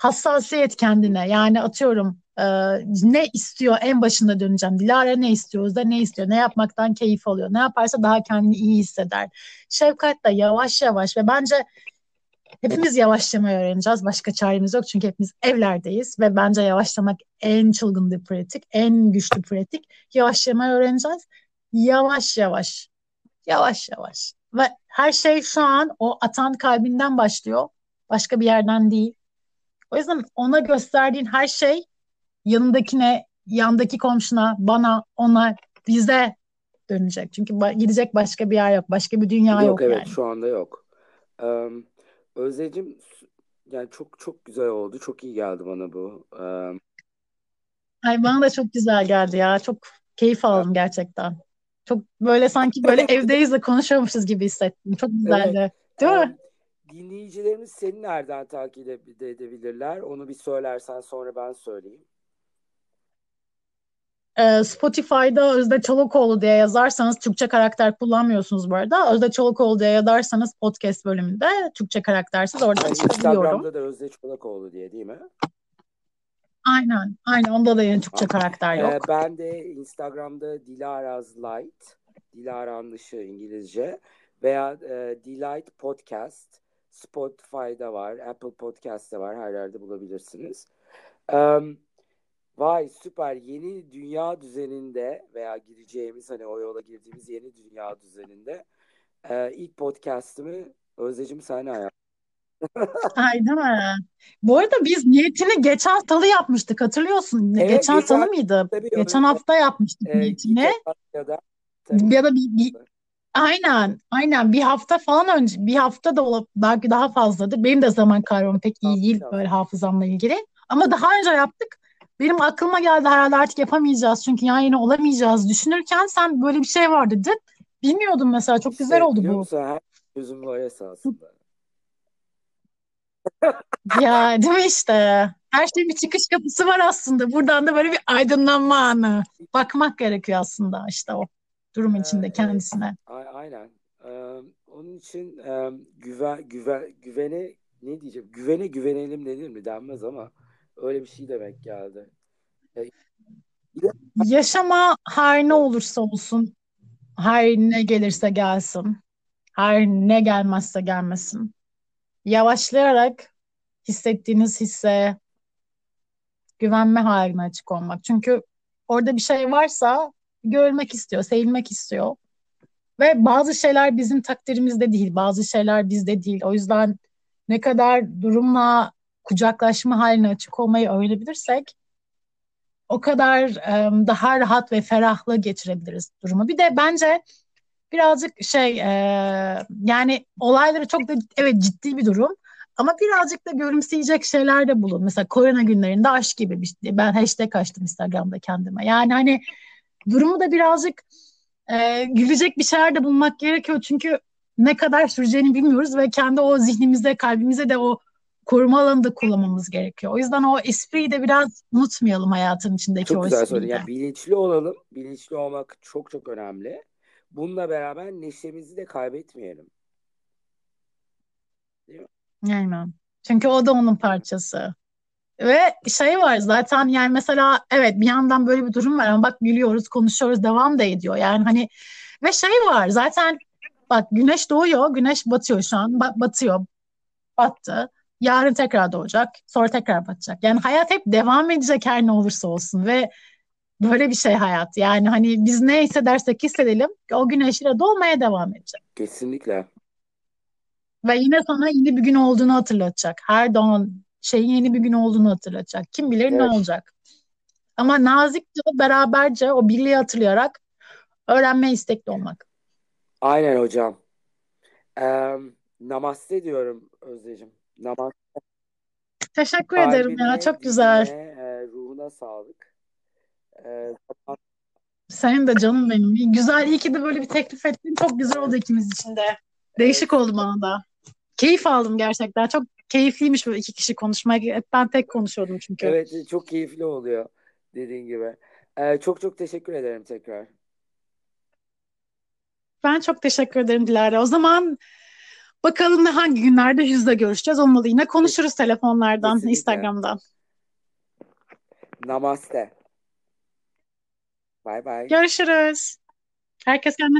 hassasiyet kendine yani atıyorum e, ne istiyor en başında döneceğim. Dilara ne istiyor? da ne istiyor? Ne yapmaktan keyif alıyor? Ne yaparsa daha kendini iyi hisseder. Şefkat de yavaş yavaş ve bence hepimiz yavaşlamayı öğreneceğiz. Başka çaremiz yok çünkü hepimiz evlerdeyiz ve bence yavaşlamak en çılgın bir pratik, en güçlü pratik. Yavaşlamayı öğreneceğiz. Yavaş yavaş. Yavaş yavaş. Ve her şey şu an o atan kalbinden başlıyor. Başka bir yerden değil. O yüzden ona gösterdiğin her şey yanındakine, yandaki komşuna, bana, ona, bize dönecek. Çünkü gidecek başka bir yer yok. Başka bir dünya yok, yok evet yani. şu anda yok. Um, Özlecim yani çok çok güzel oldu. Çok iyi geldi bana bu. Um, Ay bana da çok güzel geldi ya. Çok keyif aldım gerçekten. Çok böyle sanki böyle evdeyiz de konuşuyormuşuz gibi hissettim. Çok güzeldi. Evet. Değil mi? Dinleyicilerimiz seni nereden takip edebilirler? Onu bir söylersen sonra ben söyleyeyim. Ee, Spotify'da Özde Çolakoğlu diye yazarsanız Türkçe karakter kullanmıyorsunuz bu arada. Özde Çolakoğlu diye yazarsanız podcast bölümünde Türkçe karaktersiz orada yani çıkabiliyorum. Instagram'da da Özde Çolakoğlu diye değil mi? Aynen. Aynen. Onda da yeni Türkçe karakter yok. Ee, ben de Instagram'da Dilaraz Light. Dilara Anlışı İngilizce. Veya e, Delight Podcast. Spotify'da var. Apple Podcast'ta var. Her yerde bulabilirsiniz. Um, Vay süper yeni dünya düzeninde veya gireceğimiz hani o yola girdiğimiz yeni dünya düzeninde e, ilk podcast'ımı Özdeciğim sen ayar. Ay değil mi? Bu arada biz niyetini geçen haftalı yapmıştık hatırlıyorsun. Evet, geçen haftalı mıydı? Tabii, geçen hafta yapmıştık e, niyetini. Ya da, ya da bir, bir aynen aynen bir hafta falan önce bir hafta da olabilir belki daha fazladır. Benim de zaman kaybım pek iyi değil böyle hafızamla ilgili. Ama daha önce yaptık. Benim aklıma geldi herhalde artık yapamayacağız çünkü yan yana olamayacağız düşünürken sen böyle bir şey var dedin. Bilmiyordum mesela çok güzel şey, oldu bu. Musun? Her çözüm var esasında. ya değil mi işte? Her şeyin bir çıkış kapısı var aslında. Buradan da böyle bir aydınlanma anı. Bakmak gerekiyor aslında işte o durum içinde kendisine. Aynen. Onun için güven, güven, güvene ne diyeceğim? Güvene güvenelim denir mi denmez ama Öyle bir şey demek geldi. Yaşama her ne olursa olsun, her ne gelirse gelsin, her ne gelmezse gelmesin. Yavaşlayarak hissettiğiniz hisse güvenme haline açık olmak. Çünkü orada bir şey varsa görülmek istiyor, sevilmek istiyor. Ve bazı şeyler bizim takdirimizde değil, bazı şeyler bizde değil. O yüzden ne kadar durumla kucaklaşma haline açık olmayı öğrenebilirsek o kadar um, daha rahat ve ferahlı geçirebiliriz durumu. Bir de bence birazcık şey e, yani olayları çok da evet ciddi bir durum ama birazcık da görümseyecek şeyler de bulun. Mesela korona günlerinde aşk gibi bir şey. Ben hashtag açtım Instagram'da kendime. Yani hani durumu da birazcık e, gülecek bir şeyler de bulmak gerekiyor. Çünkü ne kadar süreceğini bilmiyoruz ve kendi o zihnimize, kalbimize de o koruma alanında kullanmamız gerekiyor. O yüzden o espriyi de biraz unutmayalım hayatın içindeki çok o güzel söyledin. Yani bilinçli olalım. Bilinçli olmak çok çok önemli. Bununla beraber neşemizi de kaybetmeyelim. Değil mi? Aynen. Çünkü o da onun parçası. Ve şey var zaten yani mesela evet bir yandan böyle bir durum var ama bak gülüyoruz, konuşuyoruz, devam da ediyor. Yani hani ve şey var zaten bak güneş doğuyor, güneş batıyor şu an. Ba- batıyor. Battı. Yarın tekrar doğacak, sonra tekrar batacak. Yani hayat hep devam edecek her ne olursa olsun ve Böyle bir şey hayat. Yani hani biz ne hissedersek hissedelim o güneş yine doğmaya devam edecek. Kesinlikle. Ve yine sana yeni bir gün olduğunu hatırlatacak. Her doğan şeyin yeni bir gün olduğunu hatırlatacak. Kim bilir ne Evet. olacak. Ama nazikçe, beraberce o birliği hatırlayarak öğrenmeye istekli olmak. Aynen hocam. Ee, namaste diyorum Özdeciğim. Namaste. Teşekkür ederim ya. Kalbine, Çok güzel. e, ruhuna sağlık. Ee, Senin de canım benim. Güzel. İyi ki de böyle bir teklif ettin. Çok güzel oldu ikimiz için de. Değişik oldu bana da. Keyif aldım gerçekten. Çok keyifliymiş böyle iki kişi konuşmak. Hep ben tek konuşuyordum çünkü. evet, çok keyifli oluyor dediğin gibi. Ee, çok çok teşekkür ederim tekrar. Ben çok teşekkür ederim Dilara. O zaman bakalım ne hangi günlerde yüzle görüşeceğiz. Olmalı yine konuşuruz telefonlardan, Kesinlikle. Instagram'dan. Namaste. Bye bye. Görüşürüz. Herkes kendine